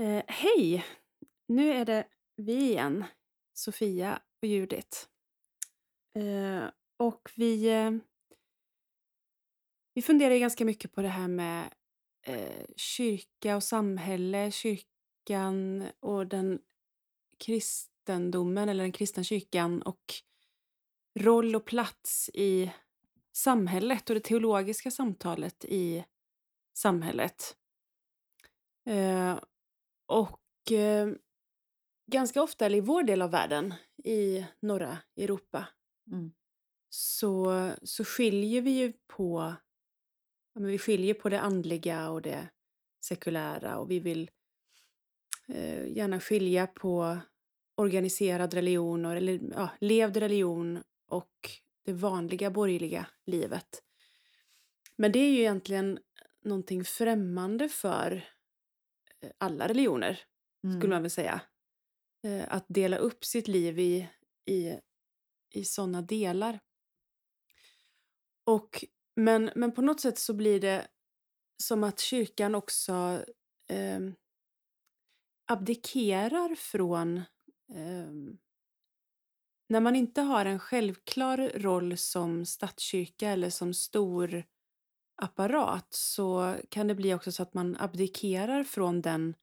Eh, hej! Nu är det vi igen, Sofia och Judith. Eh, och vi, eh, vi funderar ganska mycket på det här med eh, kyrka och samhälle, kyrkan och den kristendomen eller den kristna kyrkan och roll och plats i samhället och det teologiska samtalet i samhället. Eh, och eh, ganska ofta, eller i vår del av världen, i norra Europa, Mm. så, så skiljer vi ju på ja, men vi skiljer på det andliga och det sekulära och vi vill eh, gärna skilja på organiserad religion och, eller ja, levd religion och det vanliga borgerliga livet. Men det är ju egentligen någonting främmande för alla religioner, Mm. skulle man väl säga. Eh, Att dela upp sitt liv i, i, i sådana delar. Och, men, men på något sätt så blir det som att kyrkan också eh, abdikerar från... Eh, när man inte har en självklar roll som statskyrka eller som stor apparat så kan det bli också så att man abdikerar från den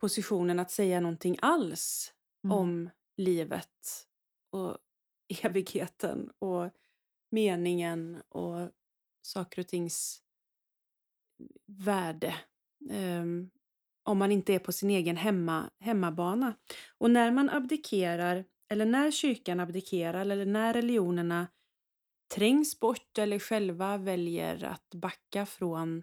positionen att säga någonting alls Mm. om livet och evigheten och meningen och saker och tings värde. Ehm, om man inte är på sin egen hemma, hemmabana. Och när man abdikerar, eller när kyrkan abdikerar, eller när religionerna trängs bort eller själva väljer att backa från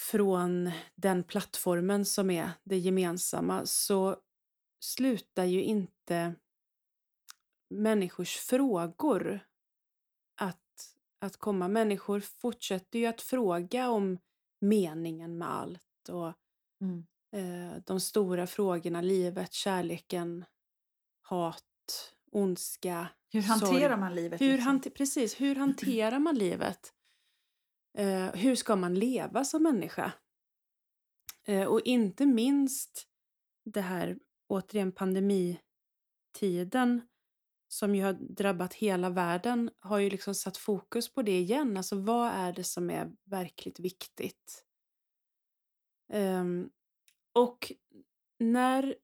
från den plattformen som är det gemensamma så slutar ju inte människors frågor att, att komma. Människor fortsätter ju att fråga om meningen med allt och Mm. eh, de stora frågorna, livet, kärleken, hat, ondska. Hur sorg. hanterar man livet? Hur liksom? hante- precis, hur hanterar man livet? Eh, hur ska man leva som människa? Eh, och inte minst det här, återigen pandemitiden som ju har drabbat hela världen har ju liksom satt fokus på det igen. Alltså vad är det som är verkligt viktigt? Ehm, och när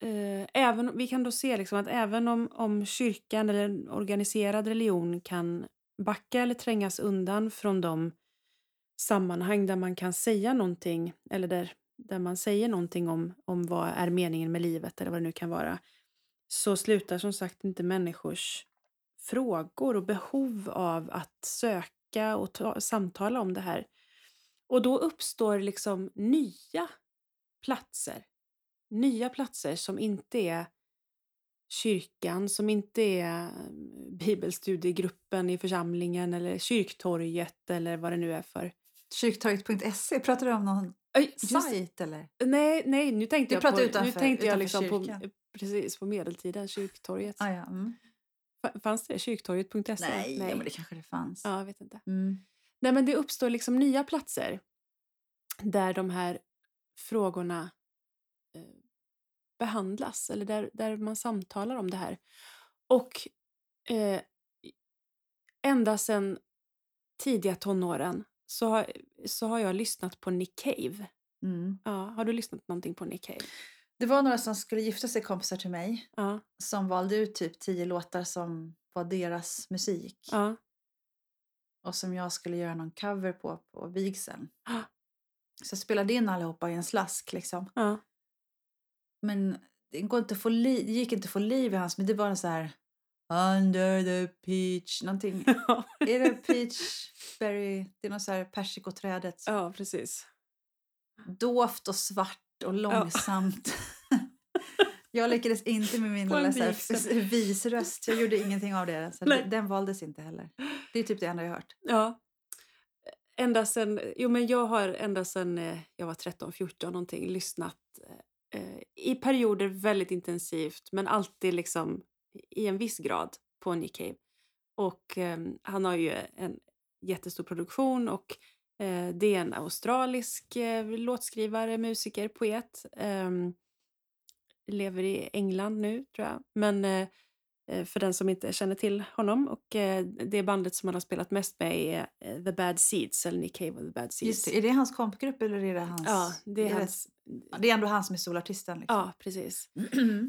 eh, även, vi kan då se liksom att även om, om kyrkan eller en organiserad religion kan backa eller trängas undan från de sammanhang där man kan säga någonting eller där, där man säger någonting om, om vad är meningen med livet eller vad det nu kan vara så slutar som sagt inte människors frågor och behov av att söka och ta, samtala om det här. Och då uppstår liksom nya platser. Nya platser som inte är kyrkan, som inte är eh, bibelstudiegruppen i församlingen eller kyrktorget eller vad det nu är för. Kyrktorget.se, pratar du om någon sajt eller? Nej, nej, nu tänkte Du jag på, utanför- nu tänkte jag liksom på, kyrkan. precis, på medeltiden, kyrktorget. Ah, ja. mm. Fa- Fanns det? Kyrktorget.se? Nej, Ja, men det kanske det fanns. Ja, jag vet inte. Mm. Nej, men det uppstår liksom nya platser där de här frågorna eh, behandlas eller där, där man samtalar om det här. Och eh, ända sedan tidiga tonåren så har, så har jag lyssnat på Nick Cave. Mm. Ja, har du lyssnat någonting på Nick Cave? Det var några som skulle gifta sig, kompisar till mig, Ja. som valde ut typ tio låtar som var deras musik. ja. Och som jag skulle göra någon cover på på vigseln. Ah. Så jag spelade in allihopa i en slask liksom. ja. Men det, går inte att få li- det gick inte att få liv i hans, men det var en så här Under the peach, någonting. Är det peachberry? Det är något så här persikoträdet. ja, precis. Dovt och svart och långsamt. jag lyckades inte med min lilla visröst. Jag gjorde ingenting av det. Så Nej. den valdes inte heller. Det är typ det enda jag har hört. Ja. Ända sen, jo men jag har ända sen eh, jag var 13, 14 någonting lyssnat eh, Eh, i perioder väldigt intensivt men alltid liksom i en viss grad på Nick Cave. Och eh, han har ju en jättestor produktion och Eh, det är en australisk eh, låtskrivare, musiker, poet. Ehm, lever i England nu, tror jag. Men eh, för den som inte känner till honom. Och eh, det bandet som han har spelat mest med är eh, The Bad Seeds, eller Nick Cave och The Bad Just Seeds. det, är det hans kompgrupp eller är det hans? Ja, det är det, hans. det är ändå han som är solartisten. Liksom. Ja, precis.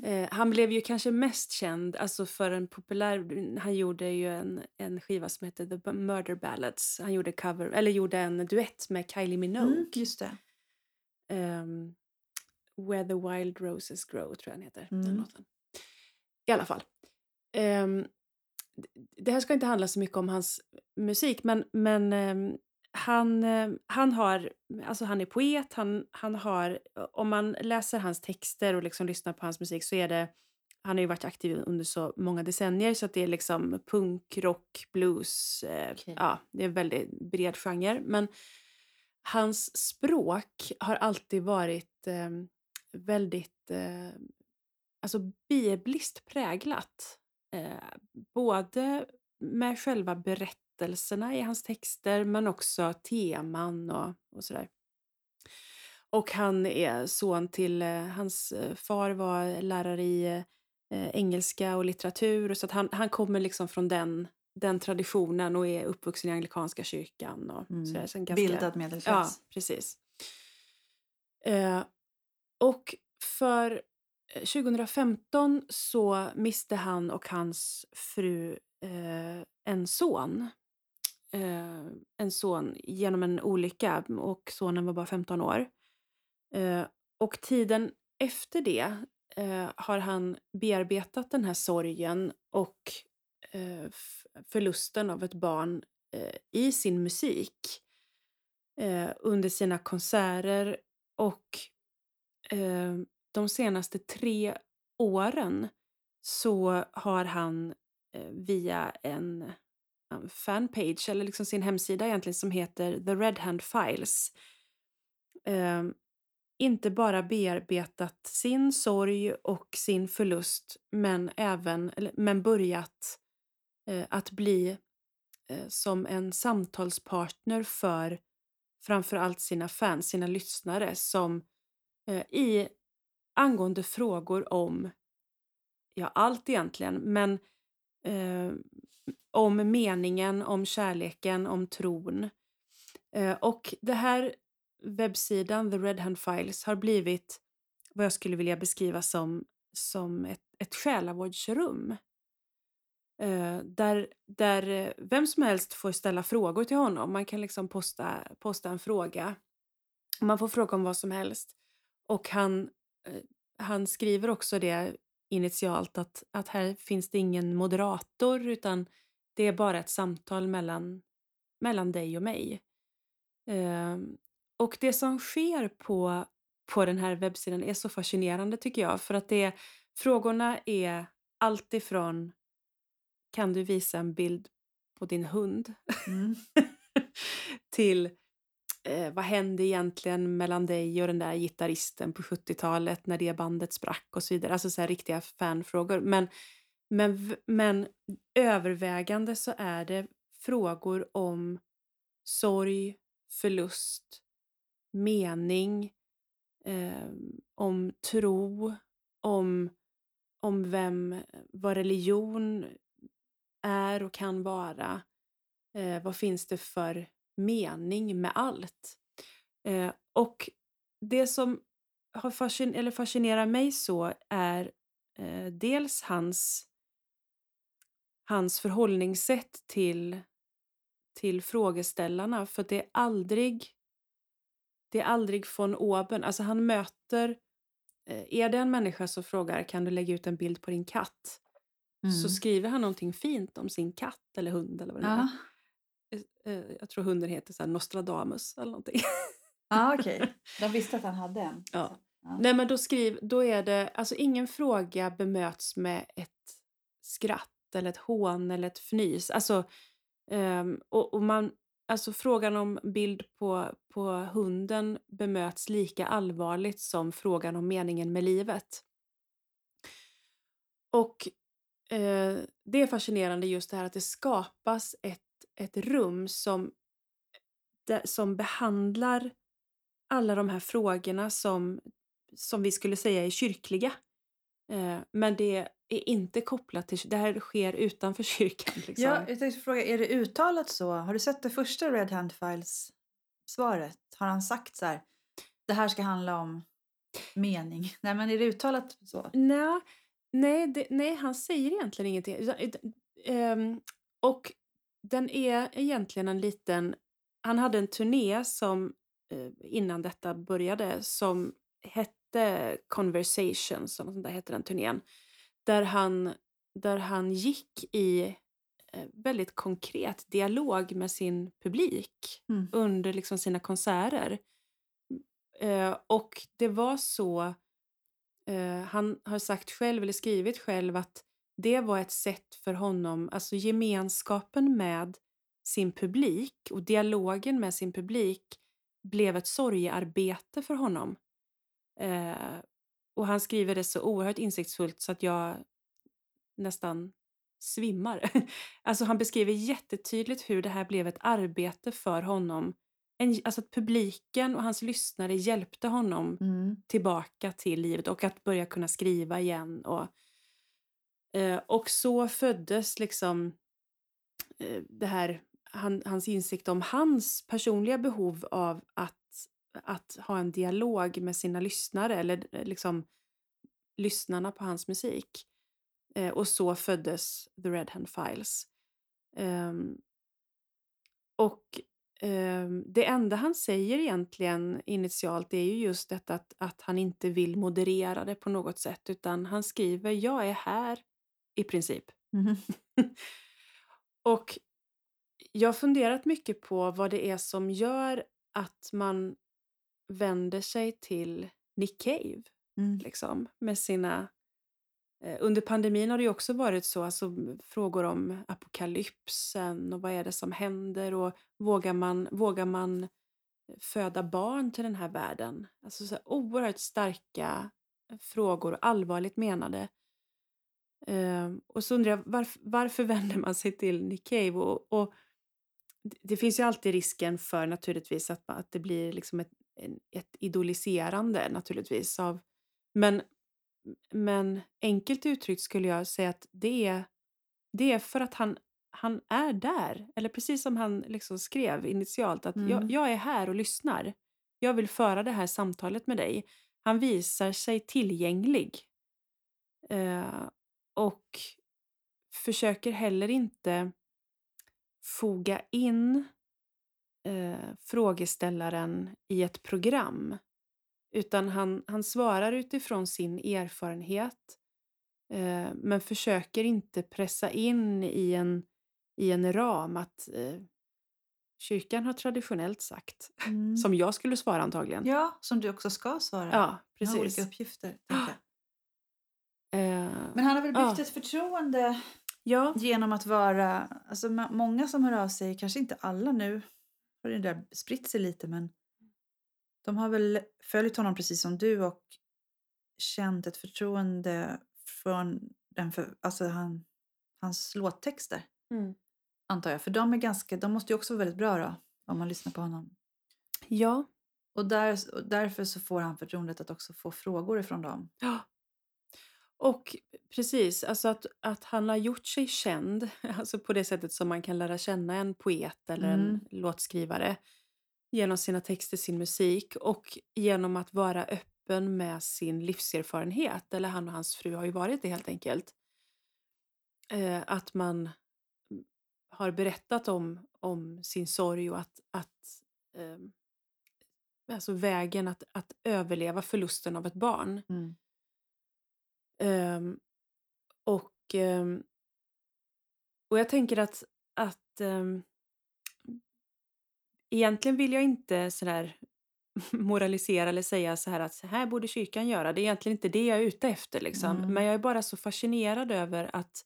Eh, han blev ju kanske mest känd alltså för en populär... Han gjorde ju en, en skiva som heter The Murder Ballads. Han gjorde, cover, eller gjorde en duett med Kylie Minogue. Mm, just det. Ehm, Where the Wild Roses Grow, tror jag den heter. Den Mm. låten. I alla fall. D- det här ska inte handla så mycket om hans musik, men, men ehm, han, eh, han har, alltså han är poet, han, han har, om man läser hans texter och liksom lyssnar på hans musik så är det, han har ju varit aktiv under så många decennier så att det är liksom punk, rock, blues, eh, Okej. ja, det är en väldigt bred genre. Men hans språk har alltid varit eh, väldigt eh, alltså bibliskt präglat. Eh, både med själva berättelserna i hans texter men också teman och, och sådär. Och han är son till, eh, hans eh, far var lärare i eh, engelska och litteratur så att han, han kommer liksom från den, den traditionen och är uppvuxen i anglikanska kyrkan. Och Mm. sådär, så ganska- Bildad Ja, medelklass. precis. Eh, och för Eh, 2015 så miste han och hans fru eh, en son. Eh, en son genom en olycka och sonen var bara 15 år. Eh, och tiden efter det eh, har han bearbetat den här sorgen och eh, förlusten av ett barn eh, i sin musik eh, under sina konserter och eh, de senaste tre åren så har han eh, via en fanpage, eller liksom sin hemsida egentligen, som heter The Red Hand Files eh, inte bara bearbetat sin sorg och sin förlust men även eller, men börjat eh, att bli eh, som en samtalspartner för framför allt sina fans, sina lyssnare som eh, i angående frågor om ja, allt egentligen, men eh, om meningen, om kärleken, om tron. Eh, och det här webbsidan, The Red Hand Files, har blivit vad jag skulle vilja beskriva som, som ett, ett själavårdsrum. Eh, där, där vem som helst får ställa frågor till honom. Man kan liksom posta, posta en fråga. Man får fråga om vad som helst. Och han, han skriver också det initialt att, att här finns det ingen moderator utan det är bara ett samtal mellan, mellan dig och mig. Ehm, och det som sker på, på den här webbsidan är så fascinerande tycker jag. För att det, frågorna är allt ifrån kan du visa en bild på din hund? Mm. till eh, vad hände egentligen mellan dig och den där gitarristen på 70-talet när det bandet sprack och så vidare. Alltså så här riktiga fanfrågor. Men, men, men övervägande så är det frågor om sorg, förlust, mening, eh, om tro, om, om vem, vad religion är och kan vara. Eh, vad finns det för mening med allt? Eh, och det som har fascin- eller fascinerar mig så är eh, dels hans, hans förhållningssätt till, till frågeställarna. För det är aldrig det är aldrig von oben. Alltså han möter... eh, Är det en människa som frågar kan du lägga ut en bild på din katt? Mm. Så skriver han någonting fint om sin katt eller hund eller vad det Ja, är. Eh, Jag tror hunden heter så Nostradamus eller någonting. ah, okej. De visste att han hade en. Ja. Ja. Nej men då skriv, då är det, alltså ingen fråga bemöts med ett skratt eller ett hån eller ett fnys. Alltså, ehm, och, och man, alltså frågan om bild på, på hunden bemöts lika allvarligt som frågan om meningen med livet. Och eh, det är fascinerande just det här att det skapas ett, ett rum som som behandlar alla de här frågorna som, som vi skulle säga är kyrkliga. Eh, men det är inte kopplat till... Det här sker utanför kyrkan. Liksom. Ja, jag tänkte fråga, är det uttalat så? Har du sett det första Red Hand Files-svaret? Har han sagt så här, det här ska handla om mening? Nej, men är det uttalat så? Nej, nej, det, nej han säger egentligen ingenting. Um, och den är egentligen en liten... Han hade en turné som uh, innan detta började som hette Conversations, som sånt där hette den turnén. Där han, där han gick i uh, väldigt konkret dialog med sin publik mm. under liksom sina konserter. Uh, och det var så... han har sagt själv, eller skrivit själv, att det var ett sätt för honom, alltså gemenskapen med sin publik och dialogen med sin publik blev ett sorgearbete för honom. Eh, och han skriver det så oerhört insiktsfullt så att jag nästan svimmar. alltså han beskriver jättetydligt hur det här blev ett arbete för honom. En, alltså att publiken och hans lyssnare hjälpte honom mm. tillbaka till livet och att börja kunna skriva igen. Och, Eh, och så föddes liksom eh, det här, han, hans insikt om hans personliga behov av att, att ha en dialog med sina lyssnare eller eh, liksom lyssnarna på hans musik. Eh, och så föddes The Red Hand Files. Ehm, och ehm, det enda han säger egentligen initialt är ju just detta att, att han inte vill moderera det på något sätt utan han skriver jag är här i princip. Mm. och jag har funderat mycket på vad det är som gör att man vänder sig till Nick Cave. Mm. Liksom, med sina... Eh, under pandemin har det också varit så, alltså, frågor om apokalypsen och vad är det som händer och vågar man, vågar man föda barn till den här världen? Alltså så oerhört starka frågor, allvarligt menade. Uh, och så undrar jag varf varför vänder man sig till Nick Cave? Och, och, det finns ju alltid risken för naturligtvis att, att det blir liksom ett, ett idoliserande naturligtvis. Av, men, men enkelt uttryckt skulle jag säga att det är, det är för att han, han är där. Eller precis som han liksom skrev initialt att mm. jag, jag är här och lyssnar. Jag vill föra det här samtalet med dig. Han visar sig tillgänglig. Uh, och försöker heller inte foga in eh, frågeställaren i ett program. Utan han, han svarar utifrån sin erfarenhet eh, men försöker inte pressa in i en, i en ram att eh, kyrkan har traditionellt sagt, mm. som jag skulle svara antagligen. Ja, som du också ska svara. Ja, precis. olika uppgifter. Men han har väl byggt ja. ett förtroende ja. genom att vara... Alltså många som hör av sig, kanske inte alla nu, har det där spritt sig lite, men de har väl följt honom precis som du och känt ett förtroende från den för, alltså han, hans låttexter. Mm. Antar jag. För de, är ganska, de måste ju också vara väldigt bra då, om man lyssnar på honom. Ja. Och, där, och därför så får han förtroendet att också få frågor ifrån dem. Ja. Och precis, alltså att, att han har gjort sig känd, alltså på det sättet som man kan lära känna en poet eller mm. en låtskrivare genom sina texter, sin musik och genom att vara öppen med sin livserfarenhet. Eller han och hans fru har ju varit det helt enkelt. Eh, att man har berättat om, om sin sorg och att, att eh, alltså vägen att, att överleva förlusten av ett barn. Mm. Um, och, um, och jag tänker att, att um, egentligen vill jag inte sådär moralisera eller säga så här att så här borde kyrkan göra. Det är egentligen inte det jag är ute efter. Liksom. Mm. Men jag är bara så fascinerad över att,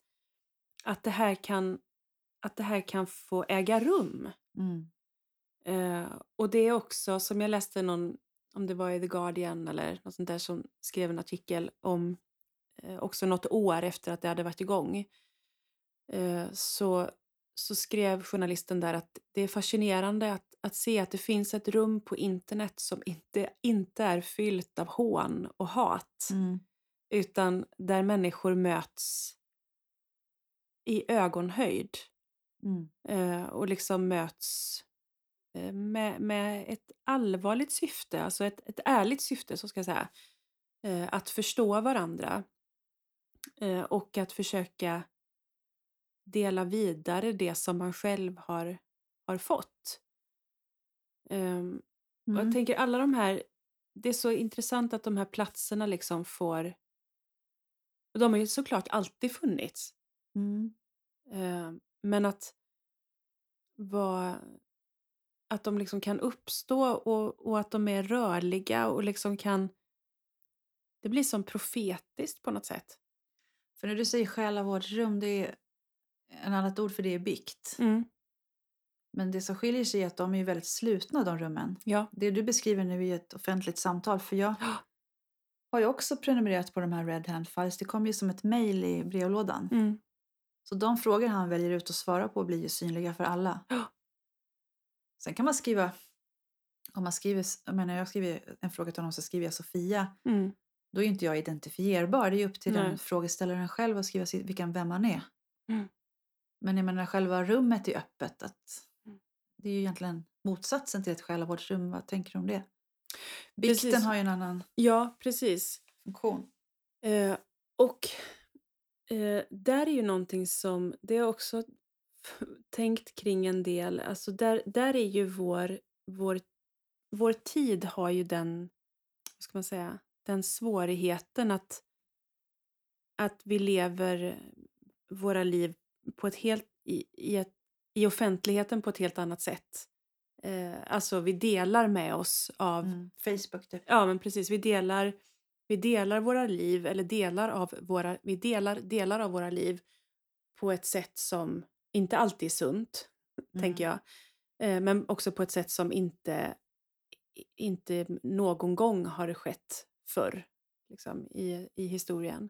att, det, här kan, att det här kan få äga rum. Mm. Uh, och det är också, som jag läste någon, om det var i The Guardian eller något sånt där som skrev en artikel om också något år efter att det hade varit igång, eh, så, så skrev journalisten där att det är fascinerande att, att se att det finns ett rum på internet som inte, inte är fyllt av hån och hat. Mm. Utan där människor möts i ögonhöjd. Mm. Eh, och liksom möts eh, med, med ett allvarligt syfte, alltså ett, ett ärligt syfte, så ska jag säga. Eh, att förstå varandra. Eh, och att försöka dela vidare det som man själv har, har fått. Ehm, och jag Mm. tänker alla de här, det är så intressant att de här platserna liksom får, och de har ju såklart alltid funnits. Mm. Ehm, men att vara, att de liksom kan uppstå och, och att de är rörliga och liksom kan, det blir som profetiskt på något sätt. För när du säger själavårdsrum, det är en annat ord för det är bikt. Mm. Men det som skiljer sig är att de är väldigt slutna de rummen. Ja. Det du beskriver nu är ett offentligt samtal. För jag Ja. har ju också prenumererat på de här Red Hand Files. Det kommer ju som ett mejl i brevlådan. Mm. Så de frågor han väljer ut och svarar på blir ju synliga för alla. Sen kan man skriva, om man skriver, jag menar jag skriver en fråga till honom så skriver jag Sofia. Mm. Då är inte jag identifierbar. Det är upp till Nej. den frågeställaren själv att skriva vilken, vem man är. Mm. Men jag menar själva rummet är öppet. Att Mm. det är ju egentligen motsatsen till ett själavårdsrum. Vad tänker du om det? Precis. Bikten har ju en annan Ja, precis. funktion. Eh, och eh, där är ju någonting som, det har också tänkt kring en del, alltså där, där är ju vår, vår, vår tid har ju den, vad ska man säga, den svårigheten att, att vi lever våra liv på ett helt, i, i, ett, i offentligheten på ett helt annat sätt. Eh, alltså vi delar med oss av Mm. Facebook typ. Ja, men precis. Vi delar, vi delar våra liv, eller delar av våra, vi delar delar av våra liv på ett sätt som inte alltid är sunt, tänker jag. Eh, men också på ett sätt som inte, inte någon gång har skett förr liksom, i, i historien.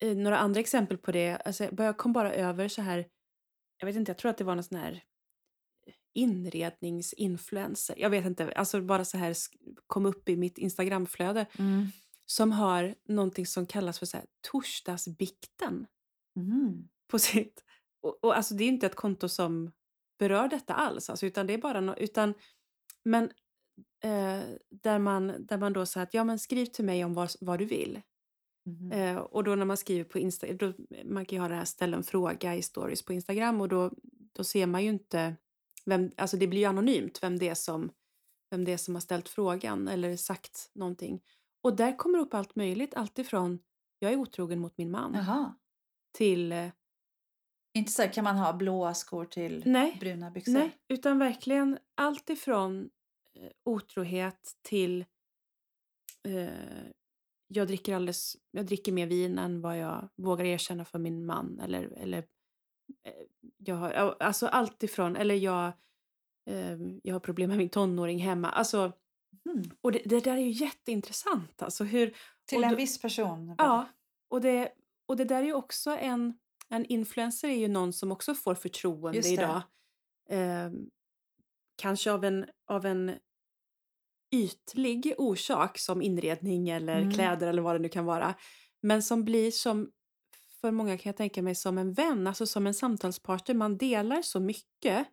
Eh, några andra exempel på det, alltså, jag kom bara över så här, jag vet inte, jag tror att det var någon sån här inredningsinfluencer. Jag vet inte, alltså bara så här kom upp i mitt Instagramflöde Mm. som har någonting som kallas för så här torsdagsbikten Mm. på sitt... Och, och alltså det är inte ett konto som berör detta alls, alltså, utan det är bara no, utan men eh, där man där man då säger att ja men skriv till mig om vad, vad du vill. Mhm. Eh, och då när man skriver på Insta, då, man kan ju ha det här ställa en fråga i stories på Instagram och då, då ser man ju inte vem, alltså det blir ju anonymt vem det är som, vem det är som har ställt frågan eller sagt någonting. Och där kommer upp allt möjligt, alltifrån jag är otrogen mot min man Jaha. till eh, Inte så här, kan man ha blåa skor till nej, bruna byxor? nej, utan verkligen allt ifrån otrohet till eh, jag dricker alldeles, jag dricker mer vin än vad jag vågar erkänna för min man eller, eller eh, jag har, alltså allt ifrån, eller jag, eh, jag har problem med min tonåring hemma, alltså Mhm. och det, det där är ju jätteintressant alltså hur, Till en då- viss person? ja, och det, och det där är ju också en, en influencer är ju någon som också får förtroende idag. Eh, kanske av en, av en ytlig orsak som inredning eller Mm. kläder eller vad det nu kan vara. Men som blir som, för många kan jag tänka mig, som en vän, alltså som en samtalspartner. Man delar så mycket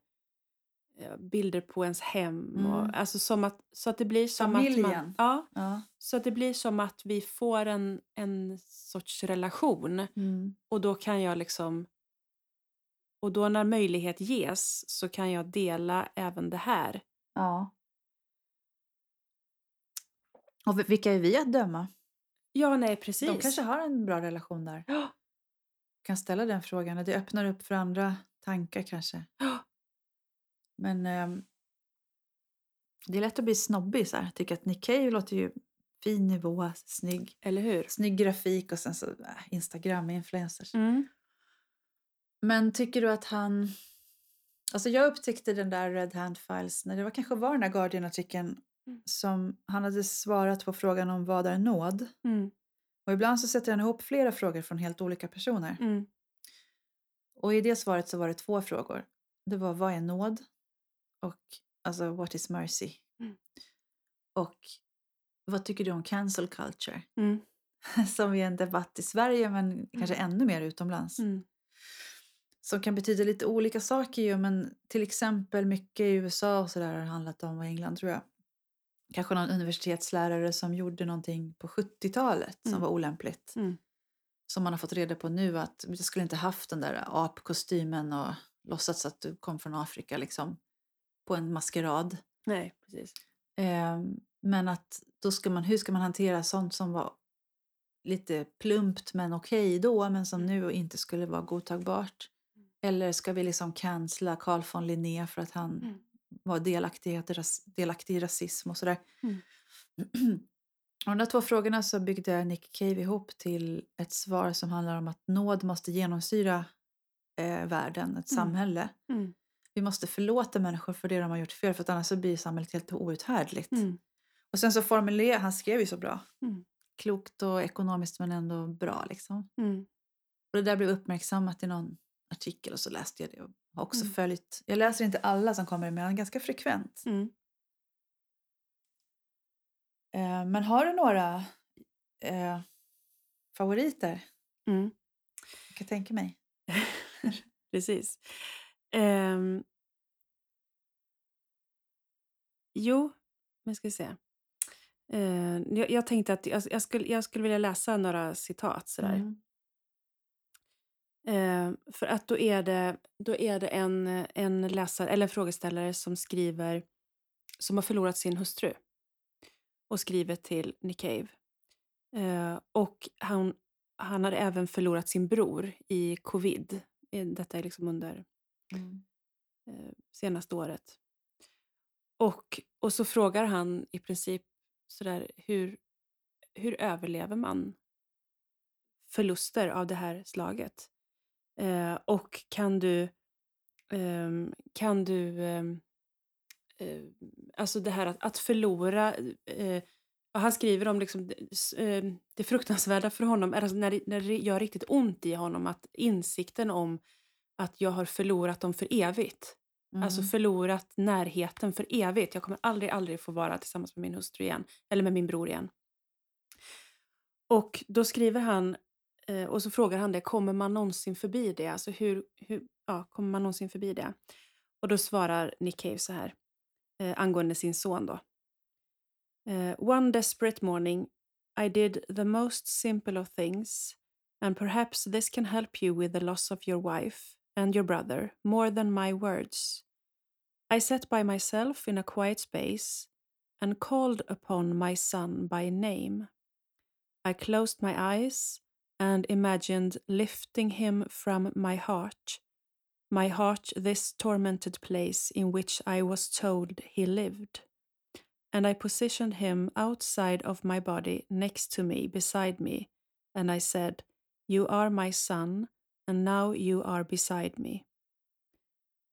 eh, bilder på ens hem. Mm. Och, alltså som att, så att det blir som att Familjen. man... Ja, Ja. så att det blir som att vi får en, en sorts relation. Mm. Och då kan jag liksom... Och då när möjlighet ges så kan jag dela även det här. ja. Och vi- vilka är vi att döma? Ja, nej, precis. De kanske har en bra relation där. Ja, kan ställa den frågan. Det öppnar upp för andra tankar kanske. ja, Men ehm, det är lätt att bli snobbig så här. Tycker att Nick Cave låter ju fin nivå, snygg, eller hur? snygg grafik och sen så äh, Instagram-influencers. Mm. Men tycker du att han... Alltså jag upptäckte den där Red Hand Files när det var kanske var den där Guardian-artikeln Mm. som han hade svarat på frågan om vad är nåd? Mm. Och ibland så sätter han ihop flera frågor från helt olika personer. Mm. Och i det svaret så var det två frågor. Det var vad är nåd? Och Alltså What is mercy? Mm. Och vad tycker du om cancel culture? Mm. Som är en debatt i Sverige men kanske ännu mer utomlands. Mm. Som kan betyda lite olika saker ju men till exempel mycket i USA och sådär har handlat om och England tror jag. Kanske någon universitetslärare som gjorde någonting på 70-talet som Mm. var olämpligt. Mm. Som man har fått reda på nu att du skulle inte haft den där apkostymen och låtsats att du kom från Afrika liksom på en maskerad. Nej, precis. Eh, men att då ska man, hur ska man hantera sånt som var lite plumpt men okej då men som nu inte skulle vara godtagbart? Eller ska vi liksom cancella Carl von Linné för att han Mm. var delaktig, delaktig i rasism och sådär? Mm. Och de två frågorna så byggde Nick Cave ihop till ett svar som handlar om att nåd måste genomsyra eh, världen, ett Mm. samhälle. Mm. Vi måste förlåta människor för det de har gjort fel för att annars så blir samhället helt outhärdligt. Mm. Och sen så formulerade han skrev ju så bra. Mm. Klokt och ekonomiskt men ändå bra liksom. Mm. Och det där blev uppmärksammat i någon artikel och så läste jag det och har också Mm. följt. Jag läser inte alla som kommer men ganska frekvent. Mm. Eh, men har du några eh, favoriter? Mm. Jag kan tänka mig. Precis. Ehm. Jo, men ska vi se. Eh, jag, jag tänkte att jag, jag, skulle, jag skulle vilja läsa några citat sådär. Mm. Eh, för att då är det, då är det en, en läsare, eller en frågeställare som skriver, som har förlorat sin hustru och skriver till Nick Cave. Eh, och han, han har även förlorat sin bror i covid. Eh, Detta är liksom under Mm. eh, senaste året. Och, och så frågar han i princip sådär, hur, hur överlever man förluster av det här slaget? Eh, och kan du, ehm, kan du, ehm, eh, alltså det här att, att förlora, eh, och han skriver om liksom, det- s- eh, det fruktansvärda för honom, alltså när, det, när det gör riktigt ont i honom, att insikten om att jag har förlorat dem för evigt. Alltså Mm. förlorat närheten för evigt. Jag kommer aldrig, aldrig få vara tillsammans med min hustru igen. Eller med min bror igen. Och då skriver han, eh, Eh, och så frågar han det, kommer man någonsin förbi det? Alltså hur, hur ja, kommer man någonsin förbi det? Och då svarar Nick Cave så här, eh, angående sin son då. Eh, One desperate morning I did the most simple of things and perhaps this can help you with the loss of your wife and your brother more than my words. I sat by myself in a quiet space and called upon my son by name. I closed my eyes and imagined lifting him from my heart, my heart, this tormented place in which I was told he lived. And I positioned him outside of my body next to me, beside me, and I said, You are my son, and now you are beside me.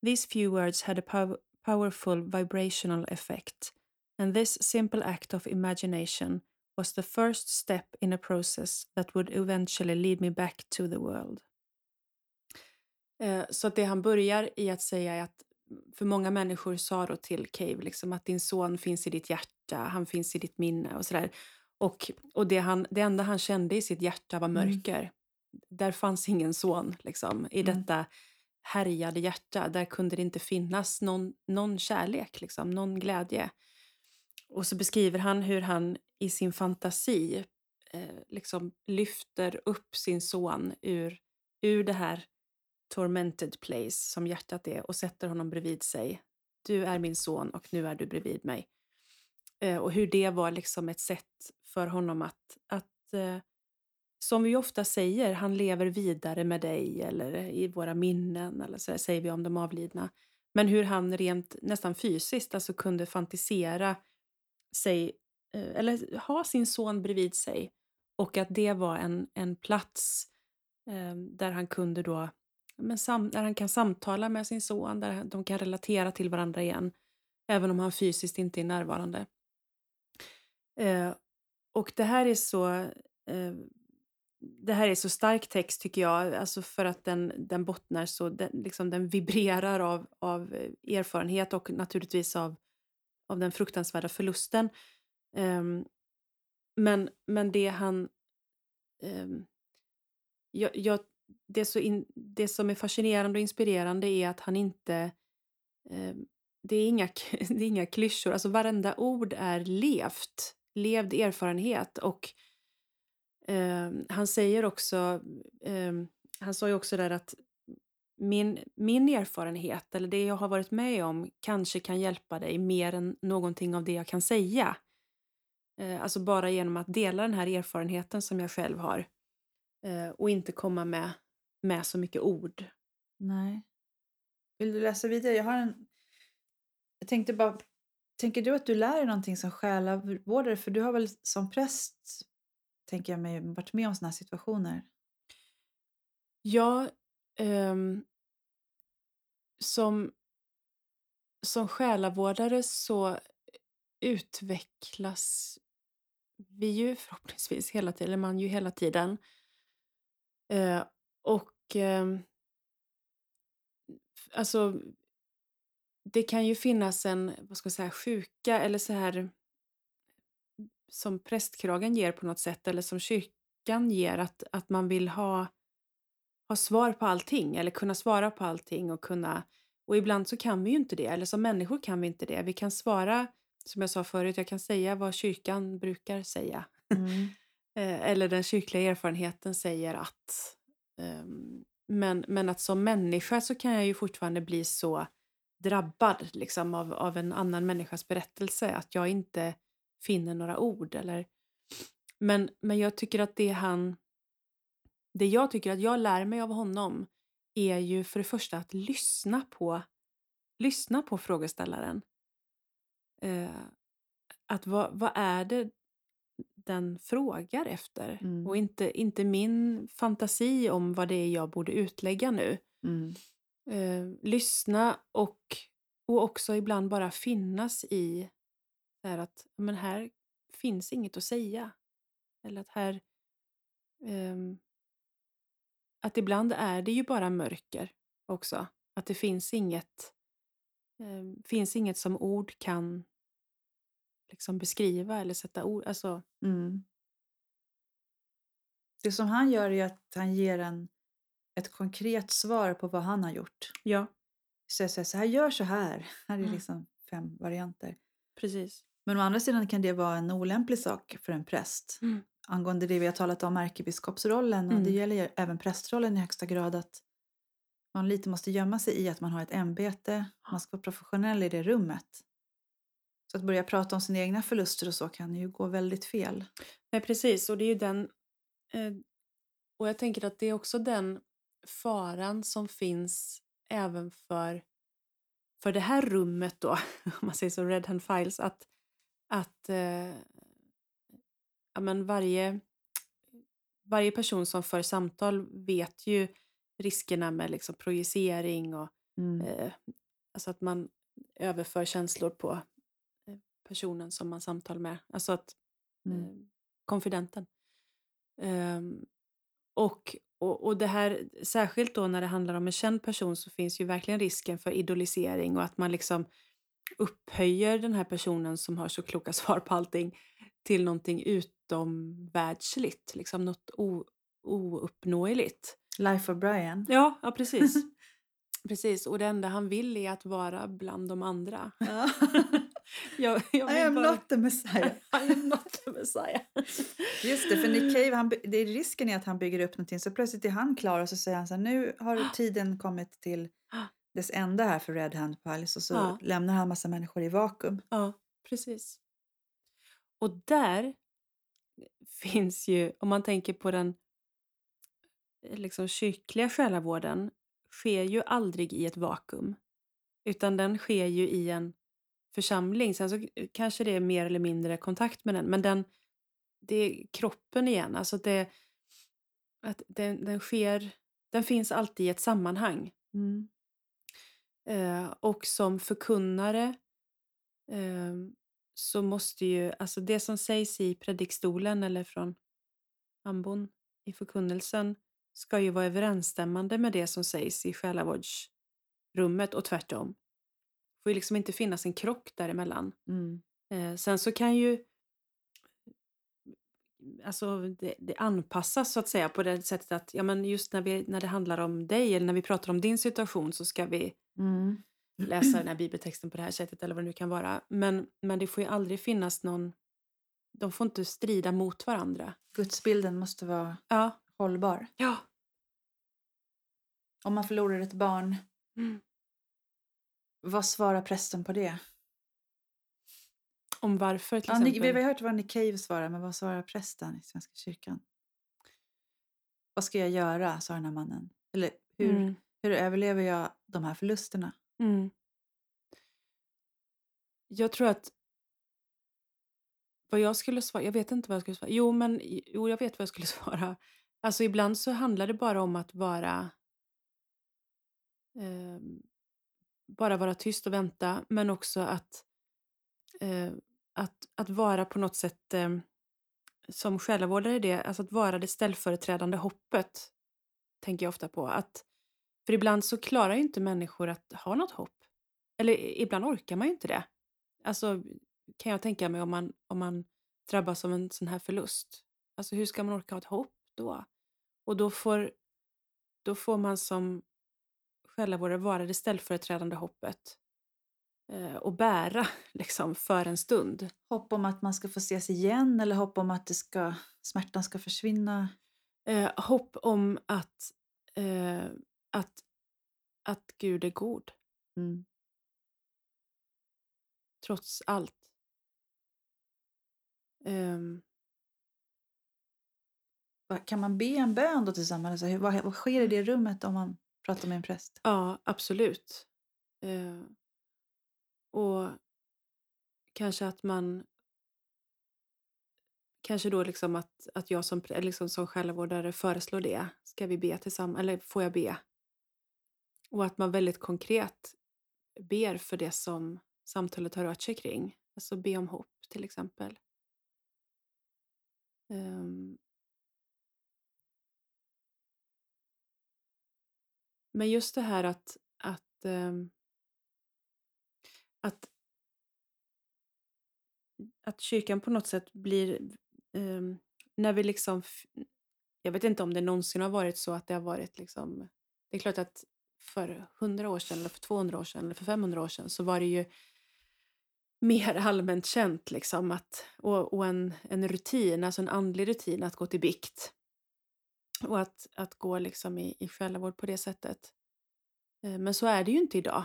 These few words had a pow- powerful vibrational effect, and this simple act of imagination was the first step in a process that would eventually lead me back to the world. Eh, Så att det han börjar i att säga är att för många människor sa då till Cave liksom att din son finns i ditt hjärta, han finns i ditt minne och sådär. Och, och det, han, det enda han kände i sitt hjärta var Mm. mörker. Där fanns ingen son liksom, i Mm. detta härjade hjärta. Där kunde det inte finnas någon, någon kärlek, liksom, någon glädje. Och så beskriver han hur han i sin fantasi eh, liksom lyfter upp sin son ur, ur det här tormented place som hjärtat är och sätter honom bredvid sig. Du är min son och nu är du bredvid mig. Eh, och hur det var liksom ett sätt för honom att, att eh, som vi ofta säger, han lever vidare med dig eller i våra minnen eller så säger vi om de avlidna. Men hur han rent nästan fysiskt alltså kunde fantisera sig eh, eller ha sin son bredvid sig och att det var en, en plats ehm, där han kunde då men sam, där han kan samtala med sin son, där de kan relatera till varandra igen även om han fysiskt inte är närvarande. Eh, och det här är så eh, det här är så stark text tycker jag, alltså för att den, den bottnar så, den, liksom, den vibrerar av, av eh, erfarenhet och naturligtvis av, av den fruktansvärda förlusten. Um, men, men det han... Um, jag, jag, det, så in, det som är fascinerande och inspirerande är att han inte... Um, det, är inga, det är inga klyschor, alltså varenda ord är levt, levd erfarenhet. och han säger också, han sa ju också där att min, min erfarenhet eller det jag har varit med om kanske kan hjälpa dig mer än någonting av det jag kan säga. Eh, alltså bara genom att dela den här erfarenheten som jag själv har eh, och inte komma med, med så mycket ord. Nej. Vill du läsa vidare? Jag har en... Jag tänkte bara... Tänker du att du lär dig någonting som själavårdare? För du har väl som präst tänker jag mig, varit med om sådana här situationer? Ja, um, som, som själavårdare så utvecklas vi ju förhoppningsvis hela tiden, eller man ju hela tiden. Eh, och eh, alltså det kan ju finnas en, vad ska jag säga, sjuka eller så här som prästkragen ger på något sätt eller som kyrkan ger att, att man vill ha, ha svar på allting eller kunna svara på allting och kunna och ibland så kan vi ju inte det eller som människor kan vi inte det. Vi kan svara som jag sa förut, jag kan säga vad kyrkan brukar säga. Mm. Eh, eller den kyrkliga erfarenheten säger att. Um, men, men att som människa så kan jag ju fortfarande bli så drabbad liksom, av, av en annan människas berättelse att jag inte finner några ord. Eller... Men, men jag tycker att det han... Det jag tycker att jag lär mig av honom är ju för det första att lyssna på, lyssna på frågeställaren. Eh, att vad, vad är det den frågar efter? Mm. Och inte, inte min fantasi om vad det är jag borde utlägga nu. Mm. Eh, lyssna och, och också ibland bara finnas i är att men här finns inget att säga. Eller att här... Um, att ibland är det ju bara mörker också. Att det finns inget, um, finns inget som ord kan liksom beskriva eller sätta ord. Alltså, mm. Det som han gör är att han ger en, ett konkret svar på vad han har gjort. Ja. Så jag säger så här, gör så här. Här är mm. liksom fem varianter. Precis. Men å andra sidan kan det vara en olämplig sak för en präst. Mm. Angående det vi har talat om ärkebiskopsrollen, mm. och det mm. gäller även prästrollen i högsta grad, att man lite måste gömma sig i att man har ett ämbete, man ska vara professionell i det rummet. Så att börja prata om sina egna förluster och så kan ju gå väldigt fel. Nej, precis. Och det är ju den... Eh, och jag tänker att det är också den faran som finns även för, för det här rummet då, om man säger så, Red Hand Files, att att eh, ja, men varje, varje person som för samtal vet ju riskerna med liksom projicering och mm. eh, alltså att man överför känslor på eh, personen som man samtalar med. Alltså att mm. eh, konfidenten. Um, och, och, och det här, särskilt då när det handlar om en känd person så finns ju verkligen risken för idolisering och att man liksom upphöjer den här personen som har så kloka svar på allting till någonting utomvärldsligt, liksom något o, ouppnåeligt. Life of Brian. Ja, ja precis. precis. Och det enda han vill är att vara bland de andra. Ja. jag, jag I am bara... not the Messiah. I am not the Messiah. Just det, för Nick Cave, han, det är risken är att han bygger upp någonting så plötsligt är han klar och så säger han så här, nu har tiden kommit till dess enda här för Red Hand Palace och så ja. lämnar han massa människor i vakuum. Ja, precis. Och där finns ju, om man tänker på den liksom kyrkliga själavården, sker ju aldrig i ett vakuum. Utan den sker ju i en församling. Sen så kanske det är mer eller mindre kontakt med den, men den, det är kroppen igen. Alltså det, att den, den sker, den finns alltid i ett sammanhang. Mm. Eh, och som förkunnare eh, så måste ju, alltså det som sägs i predikstolen eller från ambon, i förkunnelsen ska ju vara överensstämmande med det som sägs i själavårdsrummet och tvärtom. Det får ju liksom inte finnas en krock däremellan. Mm. Eh, sen så kan ju alltså det, det anpassas så att säga på det sättet att ja, men just när, vi, när det handlar om dig eller när vi pratar om din situation så ska vi Mm. Läsa den här bibeltexten på det här sättet eller vad det nu kan vara. Men, men det får ju aldrig finnas någon, de får inte strida mot varandra. Gudsbilden måste vara Ja. hållbar. Ja. Om man förlorar ett barn, Mm. vad svarar prästen på det? Om varför till Ja, exempel. vi har hört vad Nick Cave svarar, men vad svarar prästen i Svenska kyrkan? Vad ska jag göra, sa den här mannen. Eller hur, Mm. hur överlever jag de här förlusterna? Mm. Jag tror att vad jag skulle svara, jag vet inte vad jag skulle svara. Jo, men jo, jag vet vad jag skulle svara. Alltså ibland så handlar det bara om att vara eh, bara vara tyst och vänta, men också att eh, att, att vara på något sätt eh, som själavårdare, det, alltså att vara det ställföreträdande hoppet, tänker jag ofta på. Att, för ibland så klarar ju inte människor att ha något hopp. Eller ibland orkar man ju inte det. Alltså kan jag tänka mig om man, om man drabbas av en sån här förlust. Alltså hur ska man orka ha ett hopp då? Och då får, då får man som själavårdare vara det ställföreträdande hoppet. Eh, och bära liksom för en stund. Hopp om att man ska få ses igen eller hopp om att det ska, smärtan ska försvinna? Eh, hopp om att, eh, att, att Gud är god, Mm. trots allt. Vad- Kan man be en bön då tillsammans? Alltså, vad, vad sker i det rummet om man pratar med en präst? ja, absolut. Eh, och kanske att man... Kanske då liksom att, att jag som, liksom som själavårdare föreslår det. Ska vi be tillsammans? Eller får jag be? Och att man väldigt konkret ber för det som samtalet har rört sig kring. Alltså be om hopp till exempel. Um. Men just det här att, att, um, att, att kyrkan på något sätt blir, um, när vi liksom, jag vet inte om det någonsin har varit så att det har varit liksom, det är klart att för 100 år sedan eller för 200 år sedan eller för 500 år sedan så var det ju mer allmänt känt liksom att, och, och en, en rutin, alltså en andlig rutin att gå till bikt. Och att, att gå liksom i, i själavård på det sättet. Eh, men så är det ju inte idag.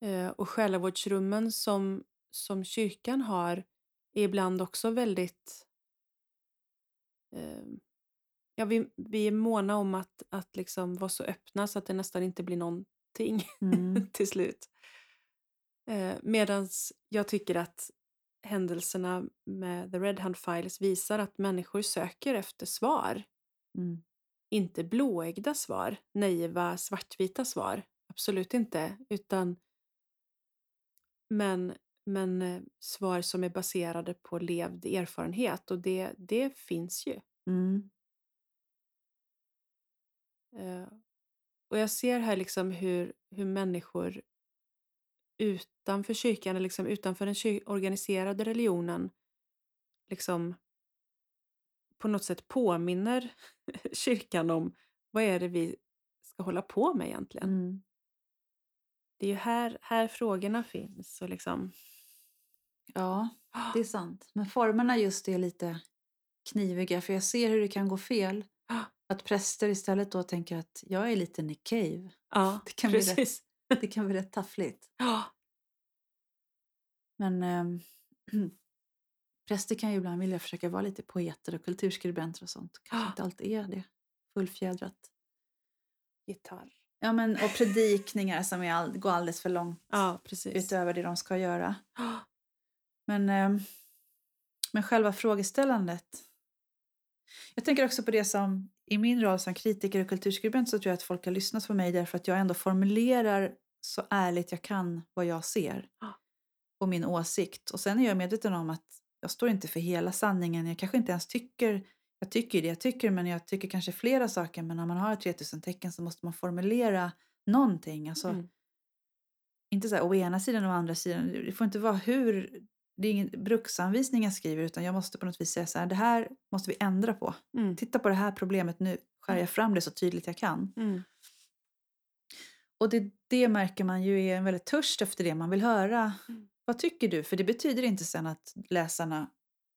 Eh, och själavårdsrummen som, som kyrkan har är ibland också väldigt... Eh, Ja, vi, vi är måna om att, att liksom vara så öppna så att det nästan inte blir någonting Mm. till slut. Eh, Medan jag tycker att händelserna med The Red Hand Files visar att människor söker efter svar. Mm. Inte blåögda svar, naiva, svartvita svar. Absolut inte. Utan men, men eh, svar som är baserade på levd erfarenhet. Och det, det finns ju. Mm. Eh, Och jag ser här liksom hur, hur människor utanför kyrkan, eller liksom utanför den organiserade religionen, liksom på något sätt påminner kyrkan om vad är det vi ska hålla på med egentligen. Mm. Det är ju här, här frågorna finns. Och liksom, Ja, det är sant. Men formerna just är lite kniviga för jag ser hur det kan gå fel. Att präster istället då tänker att jag är lite Nick Cave. ja, Det kan bli rätt. precis. Det kan bli rätt taffligt. Ja, Men ehm, präster kan ju ibland vilja försöka vara lite poeter och kulturskribenter och sånt. Kanske Ja. inte alltid är det. Fullfjädrat. gitarr. Ja, men, och predikningar som är all, går alldeles för långt Ja, precis. utöver det de ska göra. Men, ehm, men själva frågeställandet. Jag tänker också på det som i min roll som kritiker och kulturskribent så tror jag att folk har lyssnat på mig därför att jag ändå formulerar så ärligt jag kan vad jag ser och min åsikt. Och sen är jag medveten om att jag står inte för hela sanningen. Jag kanske inte ens tycker, jag tycker det jag tycker, men jag tycker kanske flera saker. Men när man har 3000 tecken så måste man formulera någonting. Alltså, Mm. Inte så här å ena sidan och å andra sidan. Det får inte vara hur... Det är ingen bruksanvisning jag skriver utan jag måste på något vis säga så här, det här måste vi ändra på. Mm. Titta på det här problemet nu, skär jag fram det så tydligt jag kan. Mm. Och det, det märker man ju är en väldigt törst efter det man vill höra. Mm. Vad tycker du? För det betyder inte sen att läsarna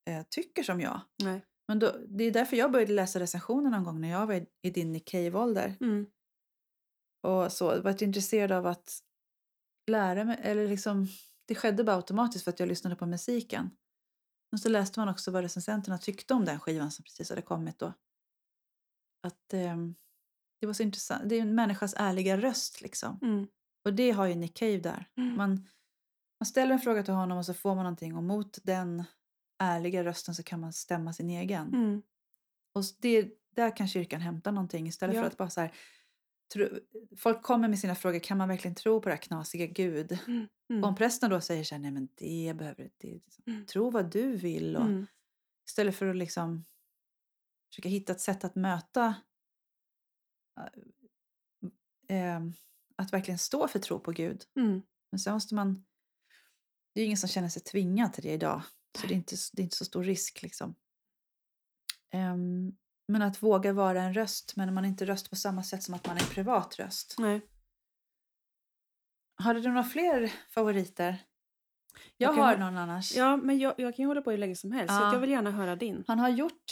eh, tycker som jag. Nej. Men då, det är därför jag började läsa recensioner någon gång när jag var i, i din Nick Cave-ålder. Mm. Och så varit intresserad av att lära mig, eller liksom, det skedde bara automatiskt för att jag lyssnade på musiken. Och så läste man också vad recensenterna tyckte om den skivan som precis hade kommit då. Att ehm, det var så intressant, det är en människas ärliga röst liksom. Mm. Och det har ju Nick Cave där. Mm. Man, man ställer en fråga till honom och så får man någonting och mot den ärliga rösten så kan man stämma sin egen. Mm. Och det, där kan kyrkan hämta någonting istället Ja. för att bara så här, tro, folk kommer med sina frågor, kan man verkligen tro på det här knasiga Gud? Mm. Och om prästen då säger så här, nej men det behöver det, liksom, Mm. tro vad du vill. Och, Mm. Istället för att liksom försöka hitta ett sätt att möta eh, att verkligen stå för tro på Gud. Mm. Men sen måste man, det är ingen som känner sig tvingad till det idag. Så det är inte, det är inte så stor risk liksom. Ehm, men att våga vara en röst, men man är inte röst på samma sätt som att man är en privat röst. Nej. Har du några fler favoriter? Jag, Jag har ha- någon annars. Ja, men jag, jag kan ju hålla på hur länge som helst. Så Ja. att jag vill gärna höra din. Han har gjort,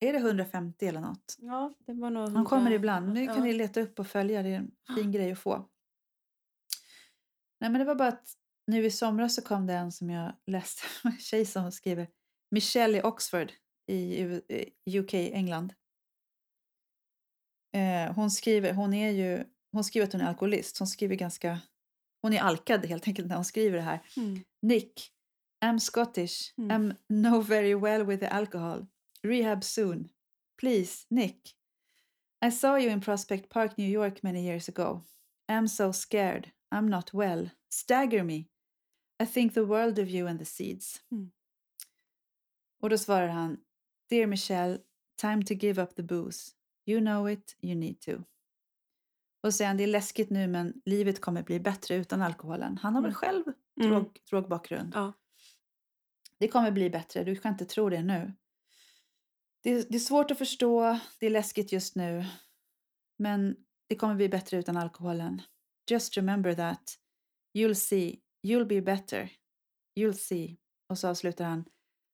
är det 150 eller något? Ja, det var nog Han kommer ibland. Nu kan ja. ni leta upp och följa. Det är en fin grej att få. Nej, men det var bara att nu i somras så kom det en som jag läste. En tjej som skriver Michelle i Oxford i UK, England. Eh, hon skriver, hon är ju, hon skriver att hon är alkoholist. Hon skriver ganska, hon är alkad helt enkelt när hon skriver det här. Mm. Nick, I'm Scottish. Mm. I'm know very well with the alcohol. Rehab soon. Please, Nick. I saw you in Prospect Park, New York many years ago. I'm so scared. I'm not well. Stagger me. I think the world of you and the seeds. Mm. Och då svarar han, Dear Michelle, time to give up the booze. You know it, you need to. Och han, det är läskigt nu men livet kommer bli bättre utan alkoholen. Han har väl Mm. själv Mm. drog. Ja. Det kommer bli bättre, du kan inte tro det nu. Det det är svårt att förstå, det är läskigt just nu. Men det kommer bli bättre utan alkoholen. Just remember that. You'll see, you'll be better. You'll see. Och så avslutar han.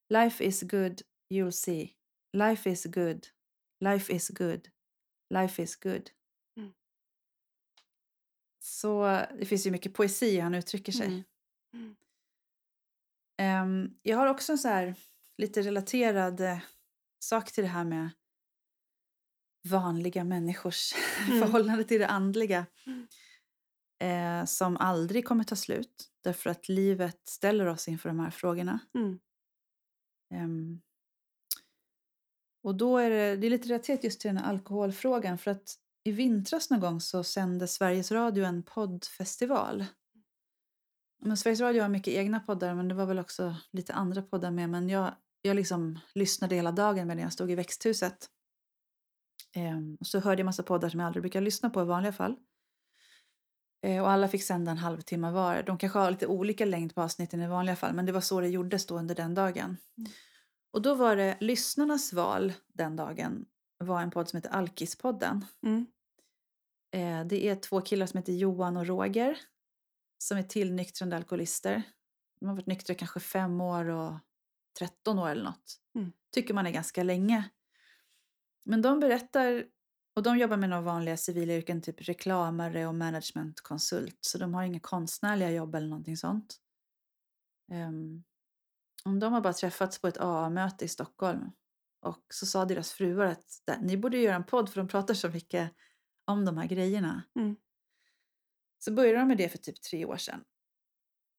Life is good, you'll see. Life is good. Life is good. Life is good. Mm. Så det finns ju mycket poesi han uttrycker sig. Mm. Mm. Ehm, jag har också en så här lite relaterad eh, sak till det här med vanliga människors Mm. förhållande till det andliga. Mm. Eh, som aldrig kommer ta slut. Därför att livet ställer oss inför de här frågorna. Mm. Ehm, och då är det, det är lite relaterat just till den här alkoholfrågan. För att i vintras någon gång så sände Sveriges Radio en poddfestival. Men Sveriges Radio har mycket egna poddar men det var väl också lite andra poddar med. Men jag, jag liksom lyssnade hela dagen medan jag stod i växthuset. Ehm, och så hörde jag massa poddar som jag aldrig brukar lyssna på i vanliga fall. Eh, och alla fick sända en halvtimme var. De kanske har lite olika längd på avsnitten i vanliga fall men det var så det gjordes då under den dagen. Mm. Och då var det lyssnarnas val den dagen var en podd som heter Alkispodden. Mm. Eh, det är två killar som heter Johan och Roger som är tillnyktrande alkoholister. De har varit nyktra kanske fem år och 13 år eller något. Mm. Tycker man är ganska länge. Men de berättar, och de jobbar med några vanliga civila yrken, typ reklamare och managementkonsult. Så de har inga konstnärliga jobb eller någonting sånt. Um, de har bara träffats på ett AA-möte i Stockholm. Och så sa deras fruar att "Där, ni borde göra en podd för de pratar så mycket om de här grejerna. Mm. Så började de med det för typ tre år sedan.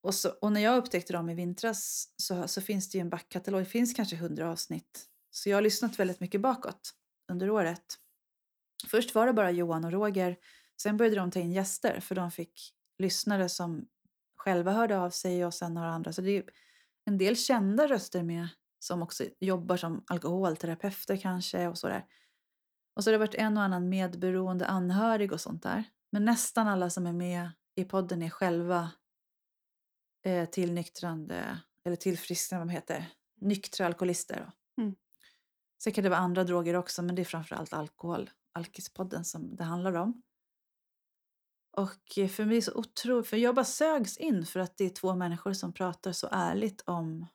Och, så, och när jag upptäckte dem i vintras så, så finns det ju en backkatalog. Det finns kanske hundra avsnitt. Så jag har lyssnat väldigt mycket bakåt under året. Först var det bara Johan och Roger. Sen började de ta in gäster för de fick lyssnare som själva hörde av sig och sen några andra. Så det är en del kända röster med som också jobbar som alkoholterapeuter kanske och sådär. Och så har det varit en och annan medberoende anhörig och sånt där. Men nästan alla som är med i podden är själva eh, tillnyktrande, eller tillfrisknande, vad de heter, nyktra alkoholister. Mm. Sen kan det vara andra droger också, men det är framförallt alkohol, Alkispodden, som det handlar om. Och eh, för mig så otroligt, för jag bara sögs in för att det är två människor som pratar så ärligt om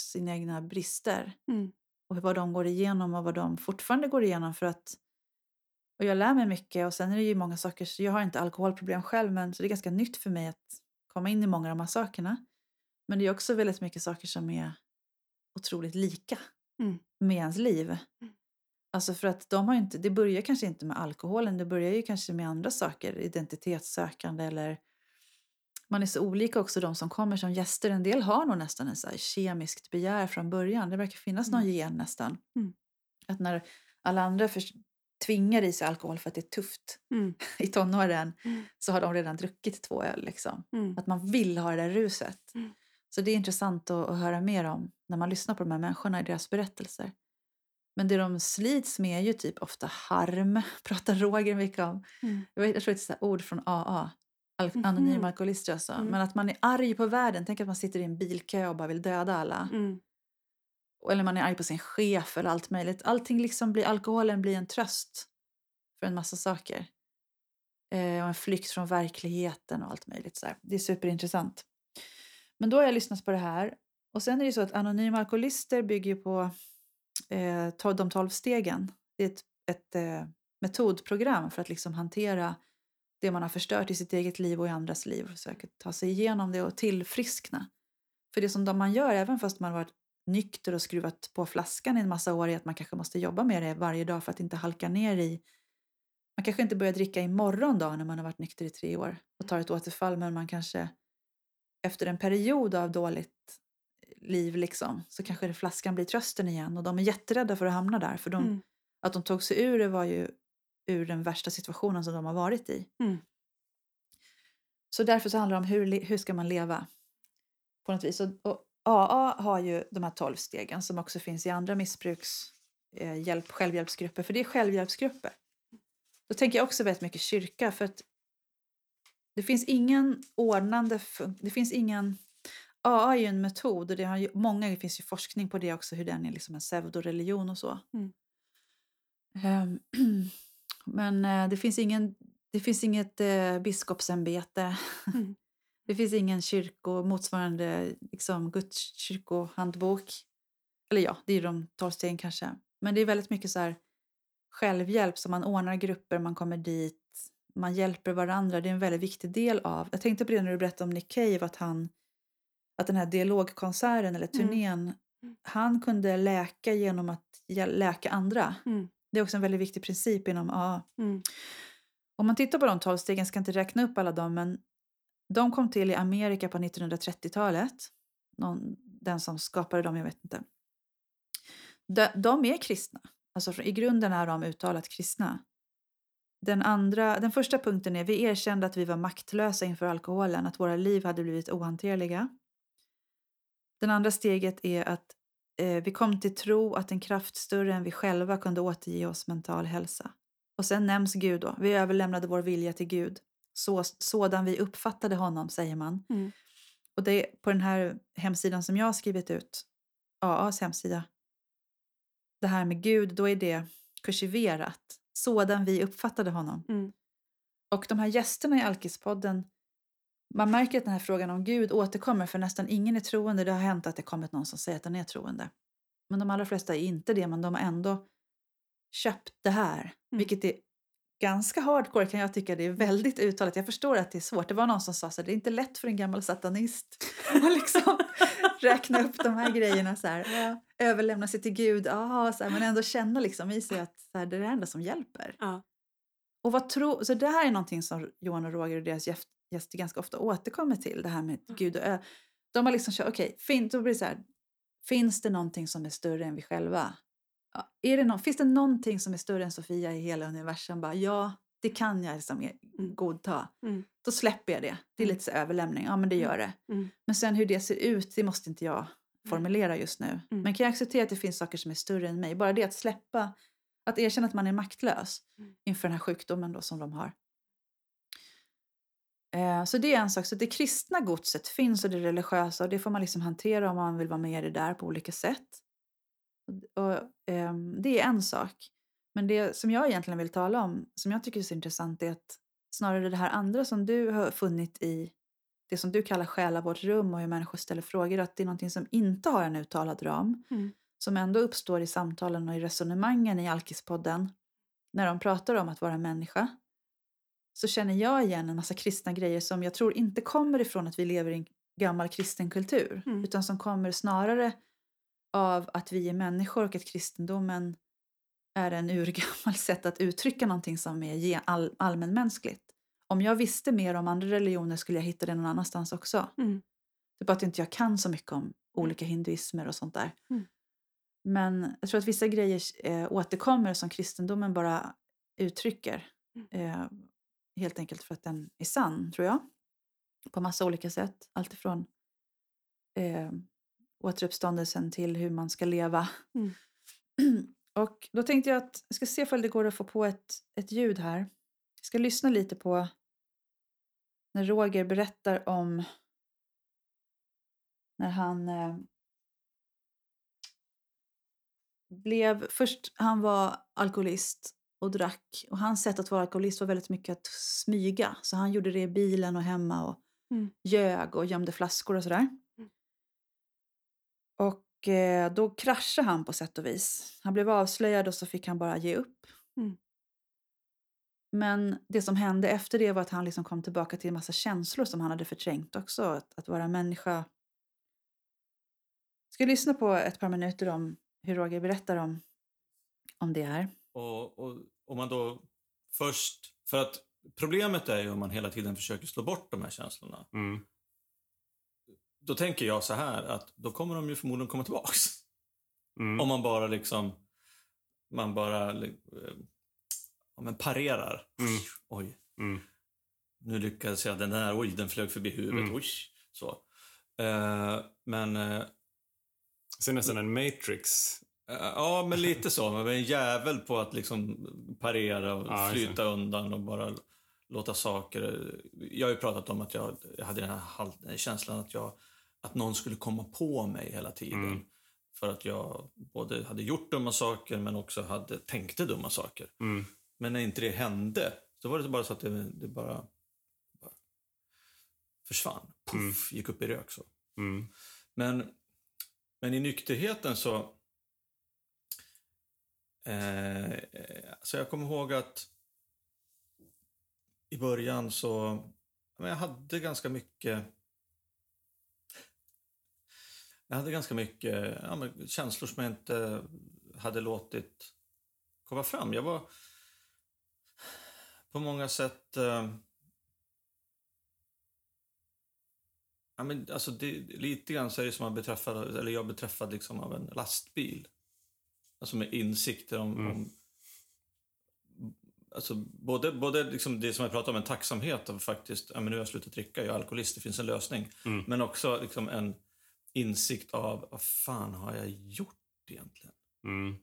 sina egna brister. Mm. Och vad de går igenom och vad de fortfarande går igenom för att och jag lär mig mycket och sen är det ju många saker, så jag har inte alkoholproblem själv men så det är ganska nytt för mig att komma in i många av de här sakerna. Men det är också väldigt mycket saker som är otroligt lika Mm. med ens liv. Mm. Alltså för att de har inte, det börjar kanske inte med alkoholen, det börjar ju kanske med andra saker, identitetssökande eller man är så olika också de som kommer som gäster. En del har nog nästan en så kemiskt begär från början. Det verkar finnas någon Mm. gen nästan. Mm. Att när alla andra för, tvingar i sig alkohol för att det är tufft Mm. i tonåren Mm. så har de redan druckit två öl. Liksom. Mm. Att man vill ha det där ruset. Mm. Så det är intressant att, att höra mer om när man lyssnar på de här människorna i deras berättelser. Men det de slits med är ju typ ofta harm, pratar Roger mycket om. Mm. Jag, tror det är ett ord från AA, Mhm. anonyma alkoholister alltså. Mm. Men att man är arg på världen, tänk att man sitter i en bilkö och bara vill döda alla. Mm. Eller man är arg på sin chef eller allt möjligt. Allting liksom blir, alkoholen blir en tröst för en massa saker. Eh, och en flykt från verkligheten och allt möjligt. Så här. Det är superintressant. Men då har jag lyssnat på det här. Och sen är det ju så att anonyma alkoholister bygger ju på eh, de tolv stegen. Det är ett, ett eh, metodprogram för att liksom hantera det man har förstört i sitt eget liv och i andras liv och försöka ta sig igenom det och tillfriskna. För det som de man gör, även fast man varit nykter och skruvat på flaskan i en massa år, är att man kanske måste jobba med det varje dag för att inte halka ner i... Man kanske inte börjar dricka imorgon dag när man har varit nykter i tre år och tar ett återfall, men man kanske efter en period av dåligt liv liksom, så kanske det flaskan blir trösten igen och de är jätterädda för att hamna där. För de, Mm. att de tog sig ur det var ju ur den värsta situationen som de har varit i. Mm. Så därför så handlar det om hur, hur ska man leva på något vis. Och, och AA har ju de här tolv stegen som också finns i andra missbruks eh, hjälp, självhjälpsgrupper, för det är självhjälpsgrupper. Då tänker jag också väldigt mycket kyrka för att det finns ingen ordnande, det finns ingen AA är ju en metod och det har ju, många, det finns ju forskning på det också, hur den är liksom en pseudoreligion och så. Mm. Ehm, men eh, det finns, ingen, det finns inget eh, biskopsämbete. Mm. Det finns ingen kyrko, motsvarande liksom, Guds kyrkohandbok. Eller ja, det är ju de tolv stegen kanske. Men det är väldigt mycket så här självhjälp, så man ordnar grupper, man kommer dit, man hjälper varandra. Det är en väldigt viktig del av... Jag tänkte på det när du berättade om Nick Cave, att han att den här dialogkonserten eller Mm. turnén, Mm. han kunde läka genom att läka andra. Mm. Det är också en väldigt viktig princip inom AA. Mm. Om man tittar på de tolv stegen, ska inte räkna upp alla dem, men de kom till i Amerika på 1930-talet. Någon, den som skapade dem, jag vet inte. De, de är kristna. Alltså i grunden är de uttalat kristna. Den, andra, den första punkten är vi erkände att vi var maktlösa inför alkoholen, att våra liv hade blivit ohanterliga. Den andra steget är att eh, vi kom till tro att en kraft större än vi själva kunde återge oss mental hälsa. Och sen nämns Gud då. Vi överlämnade vår vilja till Gud. Så, sådan vi uppfattade honom, säger man. Mm. Och det på den här hemsidan som jag har skrivit ut, AAs hemsida, det här med Gud, då är det kursiverat. Sådan vi uppfattade honom. Mm. Och de här gästerna i Alkispodden, man märker att den här frågan om Gud återkommer för nästan ingen är troende. Det har hänt att det kommit någon som säger att den är troende. Men de allra flesta är inte det, men de har ändå köpt det här. Mm. Vilket är ganska hardcore kan jag tycka. Det är väldigt uttalat. Jag förstår att det är svårt. Det var någon som sa så här, det är inte lätt för en gammal satanist att liksom räkna upp de här grejerna så här. Överlämna sig till Gud, aha, så här, men ändå känna liksom i sig att så här, det är det enda som hjälper. Ja. Och vad tro, så det här är någonting som Johan och Roger och deras gäster ganska ofta återkommer till. Det här med Mm. Gud och ö. De har liksom kört, okej, fin, då blir det så här. Finns det någonting som är större än vi själva? Ja, är det nå- finns det någonting som är större än Sofia i hela universum? Bara, ja, det kan jag liksom Mm. godta. Mm. Då släpper jag det. Det är Mm. lite så överlämning. Ja, men det Mm. gör det. Mm. Men sen hur det ser ut, det måste inte jag formulera just nu. Mm. Men kan jag acceptera att det finns saker som är större än mig? Bara det att släppa, att erkänna att man är maktlös inför den här sjukdomen då som de har. Eh, Så det är en sak. Så det kristna godset finns och det religiösa och det får man liksom hantera om man vill vara med i det där på olika sätt. Och, ehm, det är en sak. Men det som jag egentligen vill tala om, som jag tycker är så intressant, är att snarare det här andra som du har funnit i det som du kallar själavårdsrum och hur människor ställer frågor, att det är någonting som inte har en uttalad ram, Mm. som ändå uppstår i samtalen och i resonemangen i Alkispodden, när de pratar om att vara människa, så känner jag igen en massa kristna grejer som jag tror inte kommer ifrån att vi lever i en gammal kristen kultur, Mm. utan som kommer snarare av att vi är människor och att kristendomen är en urgammal sätt att uttrycka någonting som är all, allmänmänskligt. Om jag visste mer om andra religioner skulle jag hitta det någon annanstans också. Mm. Det är bara att inte jag kan så mycket om olika hinduismer och sånt där. Mm. Men jag tror att vissa grejer eh, återkommer som kristendomen bara uttrycker. Mm. Eh, helt enkelt för att den är sann, tror jag. På massa olika sätt. Alltifrån eh, återuppståndelsen till hur man ska leva. Mm. Och då tänkte jag att jag ska se om det går att få på ett, ett ljud här. Jag ska lyssna lite på när Roger berättar om när han eh, blev, först han var alkoholist och drack och hans sätt att vara alkoholist var väldigt mycket att smyga. Så han gjorde det i bilen och hemma och Mm. ljög och gömde flaskor och sådär. Mm. Och eh, då kraschade han på sätt och vis. Han blev avslöjad och så fick han bara ge upp. Mm. Men det som hände efter det var att han liksom kom tillbaka till en massa känslor som han hade förträngt också. Att, att vara människa. Jag ska lyssna på ett par minuter om hur Roger berättar om, om det här. Och, och om man då först... För att problemet är ju om man hela tiden försöker slå bort de här känslorna. Mm. Då tänker jag så här att då kommer de ju förmodligen komma tillbaks. Mm. Om man bara liksom... Man bara eh, ja, men parerar. Mm. Oj, Mm. nu lyckades jag. Den där, oj, den flög förbi huvudet. Mm. Oj, så. Eh, men... eh, Så nästan en Matrix. Eh, Ja, men lite så. Är en jävel på att liksom parera och Ja, flyta undan och bara låta saker... Jag har ju pratat om att jag, hade den här känslan att, jag, att någon skulle komma på mig hela tiden. Mm. För att jag både hade gjort dumma saker men också hade tänkte dumma saker. Mm. Men när inte det hände, så var det bara så att det, det bara, bara försvann. Puff, gick upp i rök så. Mm. Men, men i nykterheten så... Eh, så jag kommer ihåg att i början så... Men jag hade ganska mycket... Jag hade ganska mycket ja, men känslor som jag inte hade låtit komma fram. Jag var på många sätt... Eh, Ja, men alltså det, lite grann så är det som att beträffad, eller jag beträffad liksom av en lastbil. Alltså med insikter om... Mm. om alltså både, både liksom det som jag pratade om, en tacksamhet av faktiskt, ja men nu har jag slutat dricka, jag är alkoholist, det finns en lösning. Mm. Men också liksom en insikt av, vad fan har jag gjort egentligen? Mm.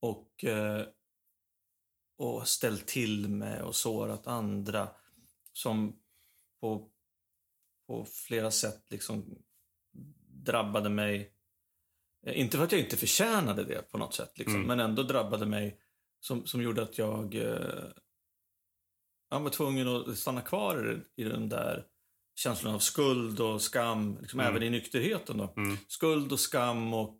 och, eh, och ställt till med och sårat andra som på, på flera sätt liksom drabbade mig. Eh, Inte för att jag inte förtjänade det på något sätt, liksom, Mm. men ändå drabbade mig som, som gjorde att jag, eh, jag var tvungen att stanna kvar i, i den där känslan av skuld och skam, liksom Mm. även i nykterheten. Då. Mm. Skuld och skam och,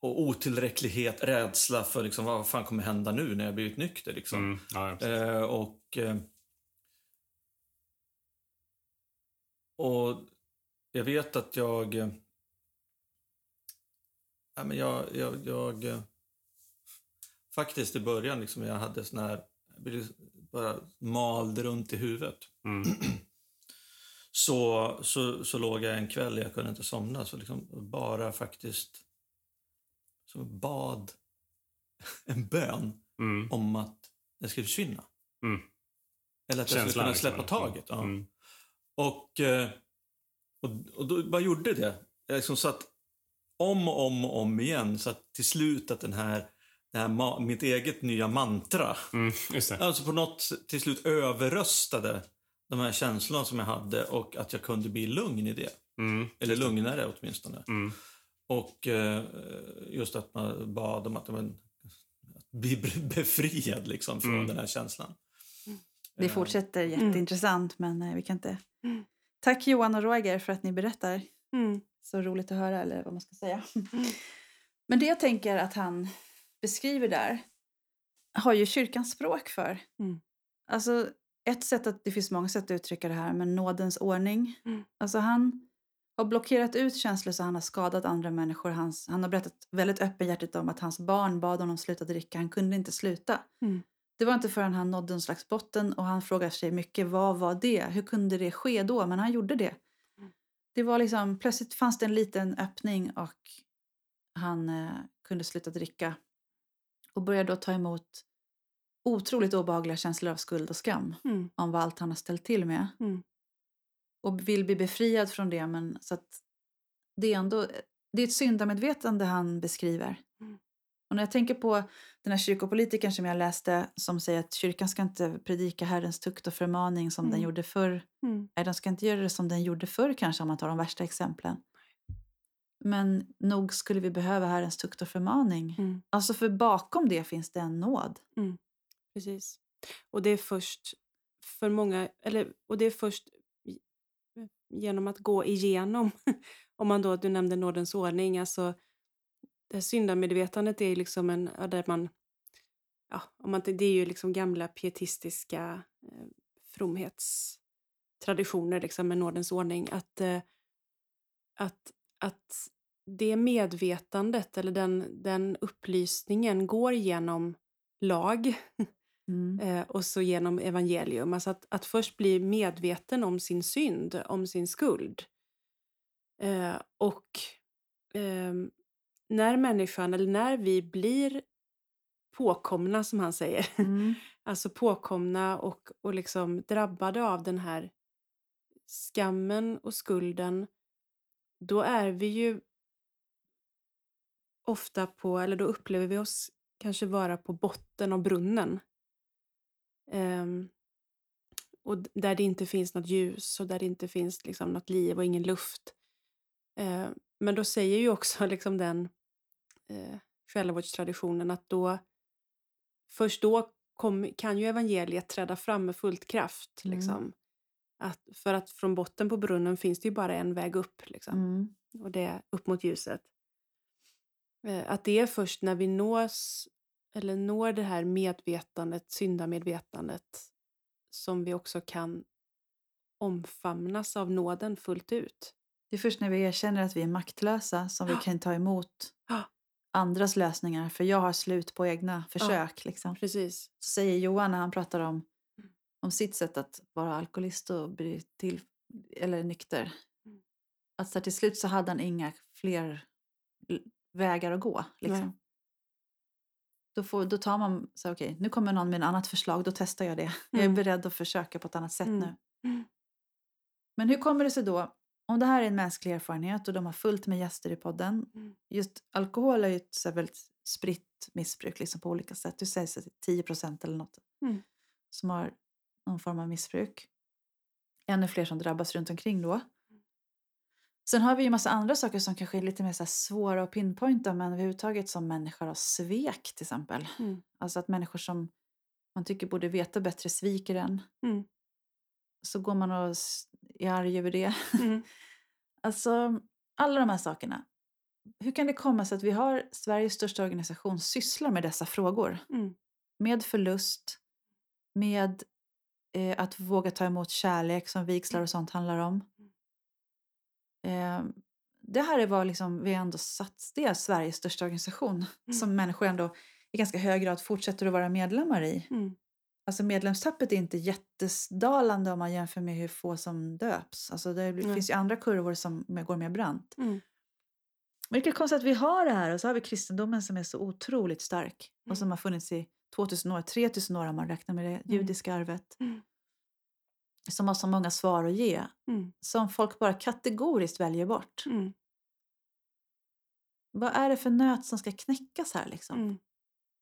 och otillräcklighet, rädsla för liksom, vad fan kommer hända nu när jag blivit nykter. Liksom. Mm. Ja, ja. Eh, och, eh, och jag vet att jag... Ja, men jag, jag, jag eh, faktiskt i början, liksom, jag hade sån här... Jag blev- bara malde runt i huvudet. Mm. Så, så, så låg jag en kväll, jag kunde inte somna, så liksom bara faktiskt så bad en bön Mm. om att det skulle försvinna. Mm. Eller att jag skulle kunna liksom. släppa taget. Ja. Mm. Och, eh, och, och då bara gjorde det. Jag liksom satt om och om och om igen så att till slut att den här, det här mitt eget nya mantra Mm, just det. alltså på något till slut överröstade de här känslorna som jag hade och att jag kunde bli lugn i det. Mm, Eller lugnare åtminstone. mm, Och eh, just att man bad om att, men, att bli befriad liksom från Mm. den här känslan. Det Eh, fortsätter jätteintressant, men eh, vi kan inte... Mm. Tack Johan och Roger för att ni berättar. Så roligt att höra, eller vad man ska säga. Mm. Men det jag tänker att han beskriver där har ju kyrkans språk för. Mm. Alltså, ett sätt att, det finns många sätt att uttrycka det här, men nådens ordning. Mm. Alltså han har blockerat ut känslor så han har skadat andra människor. Hans, han har berättat väldigt öppenhjärtigt om att hans barn bad honom sluta dricka. Han kunde inte sluta. Mm. Det var inte förrän han nådde en slags botten och han frågar sig mycket vad var det? Hur kunde det ske då? Men han gjorde det. Det var liksom, plötsligt fanns det en liten öppning och han eh, kunde sluta dricka. Och började då ta emot otroligt obehagliga känslor av skuld och skam Mm. om vad allt han har ställt till med. Mm. Och vill bli befriad från det. Men så att det är ändå det är ett syndamedvetande han beskriver. Mm. Och när jag tänker på den här kyrkopolitikern som jag läste som säger att kyrkan ska inte predika Herrens tukt och förmaning som den Mm. gjorde förr. Mm. Nej, den ska inte göra det som den gjorde förr kanske om man tar de värsta exemplen. Men nog skulle vi behöva Herrens tukt och förmaning. Mm. Alltså för bakom det finns det en nåd. Precis. Och det är först för många, eller, och det är först genom att gå igenom, om man då, du nämnde nådens ordning, alltså det här syndamedvetandet är liksom en, där man, ja, om man, det är ju liksom gamla pietistiska eh, fromhetstraditioner liksom med nådens ordning, att, eh, att, att det medvetandet eller den, den upplysningen går genom lag Mm. eh, och så genom evangelium. Alltså att, att först bli medveten om sin synd, om sin skuld. Eh, och ehm, när människan, eller när vi blir påkomna som han säger, Mm. alltså påkomna och, och liksom drabbade av den här skammen och skulden, då är vi ju ofta på, eller då upplever vi oss kanske vara på botten av brunnen. Ehm, och där det inte finns något ljus och där det inte finns liksom något liv och ingen luft. Eh, men då säger ju också liksom den eh, själavårdstraditionen att då först då kom, kan ju evangeliet träda fram med fullt kraft. Mm. Liksom. Att, för att från botten på brunnen finns det ju bara en väg upp. Liksom Mm. och det är upp mot ljuset. Eh, Att det är först när vi nås, eller når det här medvetandet, syndamedvetandet, som vi också kan omfamnas av nåden fullt ut. Det är först när vi erkänner att vi är maktlösa som vi kan ta emot. Andras lösningar. För jag har slut på egna försök. Liksom. Precis. Så säger Johan när han pratar om, Mm. om sitt sätt att vara alkoholist och bli till, eller nykter. Mm. Att så till slut så hade han inga fler vägar att gå. Liksom. Då, får, då tar man så okej, nu kommer någon med ett annat förslag, då testar jag det. Jag är Mm. beredd att försöka på ett annat sätt Mm. nu. Mm. Men hur kommer det sig då, om det här är en mänsklig erfarenhet och de har fullt med gäster i podden. Mm. Just alkohol är ju ett så väldigt spritt missbruk liksom på olika sätt. Du säger att det är 10 procent eller något Mm. som har någon form av missbruk. Ännu fler som drabbas runt omkring då. Sen har vi ju massa andra saker som kanske är lite mer så svåra att pinpointa men överhuvudtaget som människor har svek till exempel. Mm. Alltså att människor som man tycker borde veta bättre sviker en. Mm. Så går man och är arg över det. Mm. Alltså, alla de här sakerna. Hur kan det komma sig att vi har Sveriges största organisation sysslar med dessa frågor? Mm. Med förlust, med eh, att våga ta emot kärlek som vigslar och sånt handlar om. Eh, det här är vad liksom vi ändå satt, det är Sveriges största organisation Mm. som människor ändå i ganska hög grad fortsätter att vara medlemmar i. Mm. Alltså medlemstappet är inte jättesdalande om man jämför med hur få som döps. Alltså det Nej. finns ju andra kurvor som går mer brant. Mm. Är konstigt att vi har det här och så har vi kristendomen som är så otroligt stark och Mm. som har funnits i 2000 år, 3000 år om man räknar med det judiska arvet. Mm. Som har så många svar att ge Mm. som folk bara kategoriskt väljer bort. Mm. vad är det för nöt som ska knäckas här liksom?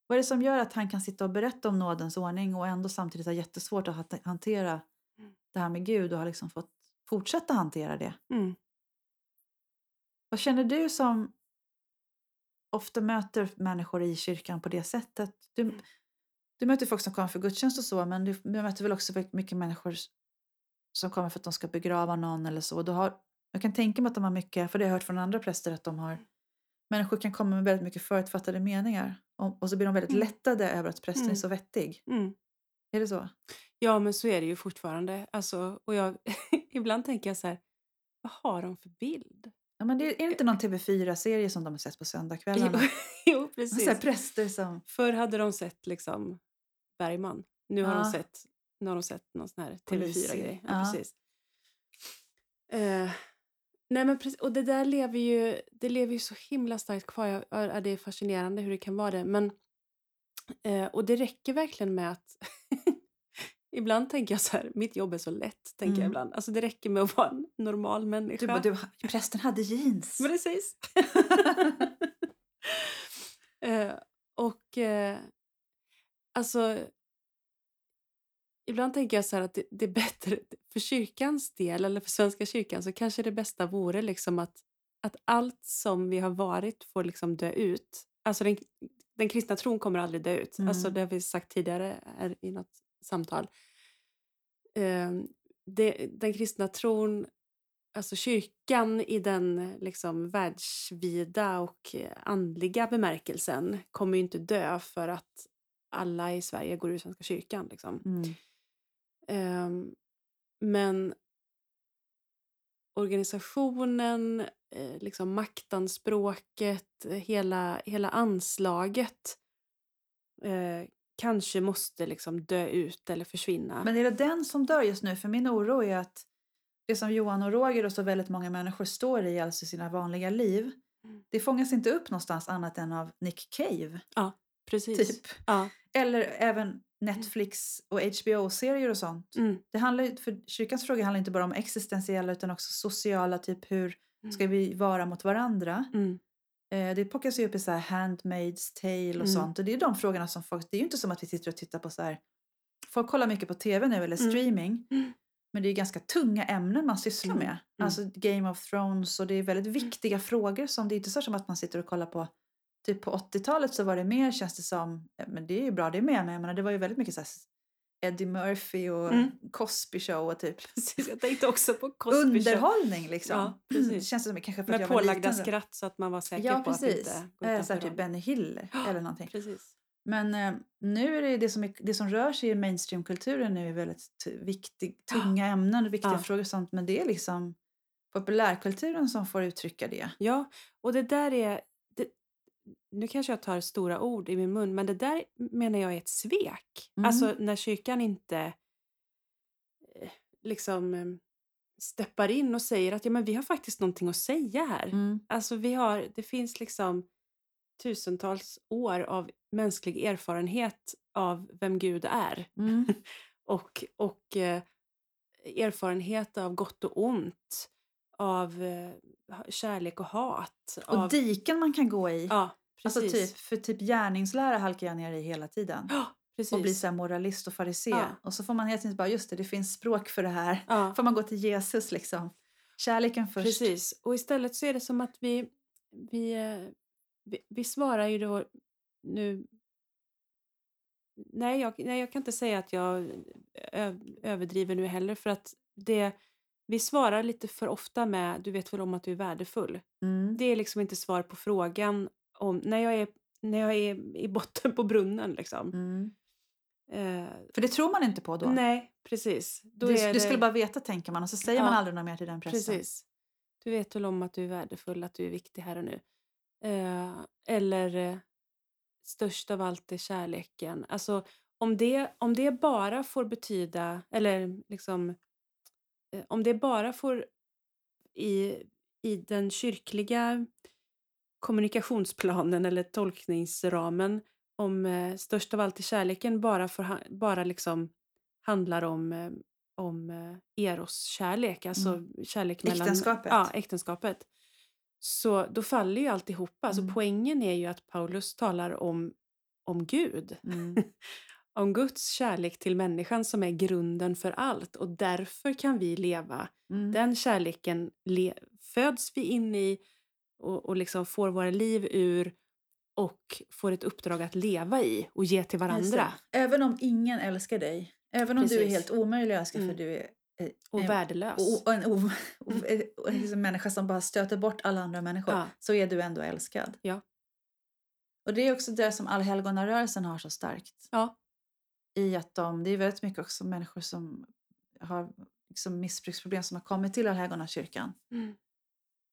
Mm. Vad är det som gör att han kan sitta och berätta om nådens ordning och ändå samtidigt ha jättesvårt att ha- hantera Mm. det här med Gud och har liksom fått fortsätta hantera det? Mm. Vad känner du som ofta möter människor i kyrkan på det sättet? Du, du möter folk som kommer för gudstjänst och så, men du, du möter väl också mycket människor som kommer för att de ska begrava någon eller så. Du har, jag kan tänka mig att de har mycket, för det har jag hört från andra präster, att de har människor kan komma med väldigt mycket förutfattade meningar och, och så blir de väldigt Mm. lättade över att prästen är Mm. så vettig. Mm. Är det så? Ja, men så är det ju fortfarande. Alltså, och jag, ibland tänker jag så här, vad har de för bild? Ja, men det, är det inte någon TV4-serie som de har sett på söndagskvällarna? Jo, jo, Så precis. präster som... Förr hade de sett liksom Bergman. Nu har, de sett, nu har de sett någon sån här Polis- TV4-grej. Ja, ja. precis. Eh, nej men precis. Och det där lever ju, det lever ju så himla starkt kvar. Jag, ja, det är fascinerande hur det kan vara det. Men, eh, och det räcker verkligen med att Ibland tänker jag så här, mitt jobb är så lätt. Tänker jag Mm. ibland. Alltså det räcker med att vara en normal människa. Du bara, du, prästen hade jeans. Precis. eh, och eh, alltså ibland tänker jag så här att det, det är bättre för kyrkans del eller för Svenska kyrkan så kanske det bästa vore liksom att, att allt som vi har varit får liksom dö ut. Alltså den, den kristna tron kommer aldrig dö ut. Mm. Alltså det har vi sagt tidigare i något samtal. Eh, det, den kristna tron alltså kyrkan i den liksom världsvida och andliga bemärkelsen kommer ju inte dö för att alla i Sverige går ur Svenska kyrkan. Liksom. Mm. Ehm, men organisationen, eh, liksom maktanspråket, eh, hela, hela anslaget eh, kanske måste liksom dö ut eller försvinna. Men är det den som dör just nu? För min oro är att det som Johan och Roger och så väldigt många människor står i, alltså sina vanliga liv, Mm. det fångas inte upp någonstans annat än av Nick Cave. Precis. Typ. Ja. Eller även Netflix och HBO-serier och sånt. Mm. Det handlar, för kyrkans fråga handlar inte bara om existentiella utan också sociala, typ hur ska vi vara mot varandra? Mm. Eh, det plockas ju upp i så här Handmaid's Tale och Mm. sånt. Och det är de frågorna som folk, det är ju inte som att vi sitter och tittar på så här, folk kollar mycket på tv nu eller Mm. streaming. Mm. Men det är ganska tunga ämnen man sysslar Mm. med. Alltså Game of Thrones och det är väldigt viktiga frågor som det är inte så som att man sitter och kollar på Typ på 80-talet så var det mer känns det som, men det är ju bra det med men jag menar, det var ju väldigt mycket så här Eddie Murphy och Mm. Cosby show och typ Precis, jag tänkte också på Cosby Show. underhållning liksom. Ja, precis. Det känns som kanske för att Med jag var pålagda då. skratt så att man var säker Ja på att precis. inte gå Eh, utanför så typ. Benny Hill eller någonting. Precis. Men eh, nu är det det som, är, det som rör sig i mainstreamkulturen nu är väldigt viktig, tunga ämnen och viktiga Ja. frågor och sånt. Men det är liksom populärkulturen som får uttrycka det. Ja, och det där är... Nu kanske jag tar stora ord i min mun, men det där menar jag är ett svek. Mm. Alltså när kyrkan inte eh, liksom eh, steppar in och säger att ja, men vi har faktiskt någonting att säga här. Mm. Alltså vi har, det finns liksom tusentals år av mänsklig erfarenhet av vem Gud är. Mm. Och, och eh, erfarenhet av gott och ont. Av eh, kärlek och hat. Och av, diken man kan gå i. Ja, precis. alltså typ, för typ gärningslära halkar jag ner i hela tiden. Precis. Och blir så moralist och farisé. Ja. Och så får man hela tiden bara, just det, det finns språk för det här. ja, får man gå till Jesus liksom. Kärleken först. precis. Och istället så är det som att vi, vi, eh, vi, vi svarar ju då nu... Nej jag, nej, jag kan inte säga att jag ö, överdriver nu heller för att det... Vi svarar lite för ofta med du vet väl om att du är värdefull. Mm. Det är liksom inte svar på frågan om när jag är, när jag är i botten på brunnen. Liksom. Mm. Eh, För det tror man inte på då. nej, precis. Då du, du det, skulle bara veta tänker man och så säger Ja. man aldrig något mer till den prästen. Precis. Du vet väl om att du är värdefull, att du är viktig här och nu. Eh, eller eh, störst av allt är kärleken. Alltså om det, om det bara får betyda, eller liksom eh, om det bara får i, i den kyrkliga kommunikationsplanen eller tolkningsramen om eh, störst av allt är kärleken bara, för, bara liksom handlar om, eh, om eh, eros kärlek, alltså kärlek mellan Äktenskapet. Ja, äktenskapet. så då faller ju alltihopa. Alltså Mm. poängen är ju att Paulus talar om, om Gud. Mm. Om Guds kärlek till människan som är grunden för allt. Och därför kan vi leva. Mm. Den kärleken le- föds vi in i och, och liksom får våra liv ur och får ett uppdrag att leva i och ge till varandra. Även om ingen älskar dig, även om du är Precis. helt omöjlig att älska Mm. för du är eh, Och en- värdelös. och, och en, o, o, och en liksom människa som bara stöter bort alla andra människor Ja. så är du ändå älskad. Ja. Och det är också det som allhelgonarörelsen har så starkt. Ja. I att de, det är väldigt mycket också människor som har liksom missbruksproblem som har kommit till allhelgonakyrkan. Mm.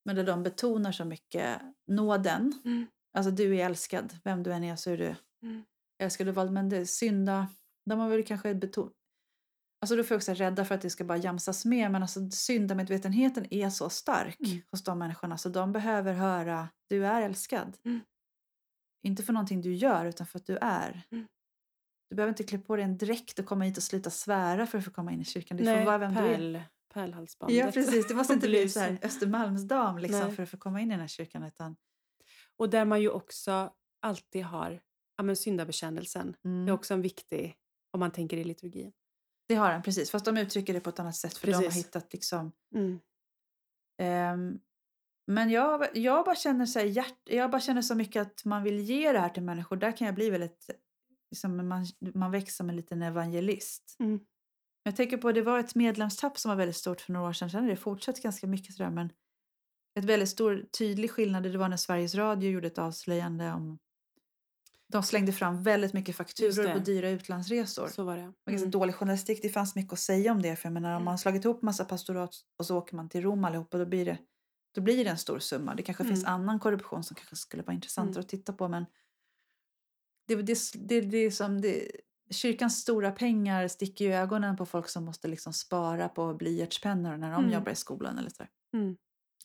Men där de betonar så mycket nåden. Mm. Alltså du är älskad, vem du än är så är du Mm. älskad och vald. Men det synda, de har väl kanske betonat Alltså då får jag också rädda för att det ska bara jamsas med. Men alltså syndamedvetenheten är så stark Mm. hos de människorna. Så de behöver höra du är älskad. Mm. Inte för någonting du gör utan för att du är. Mm. Du behöver inte klä på dig en dräkt och komma hit och sluta svära för att få komma in i kyrkan. Du Nej, får vara vem du är. Pärl, pärlhalsbandet. Ja precis, det måste inte bli så här Östermalmsdam liksom, för att få komma in i den här kyrkan. Utan, Och där man ju också alltid har ja, men syndabekännelsen. mm, Det är också en viktig, om man tänker i liturgin. Det har den, precis. Fast de uttrycker det på ett annat sätt. För de har Precis. hittat liksom Mm. Ehm, men jag, jag, bara känner så hjärt, jag bara känner så mycket att man vill ge det här till människor. Där kan jag bli väldigt... Liksom, man, man växer som en liten evangelist. Mm. Jag tänker på det var ett medlemstapp som var väldigt stort för några år sedan. Sen har det fortsatt ganska mycket sådär. Men ett väldigt stor tydlig skillnad det var när Sveriges Radio gjorde ett avslöjande om... De slängde fram väldigt mycket fakturor på dyra utlandsresor. Så var det. Var ganska Mm. dålig journalistik. Det fanns mycket att säga om det. För jag menar, om Mm. man har slagit ihop massa pastorat och så åker man till Rom allihopa, då blir det, då blir det en stor summa. Det kanske finns Mm. annan korruption som kanske skulle vara intressantare Mm. att titta på. Men det, det, det, det som det, kyrkans stora pengar sticker ju i ögonen på folk som måste liksom spara på blyertspennor när de Mm. jobbar i skolan. Eller så. Mm.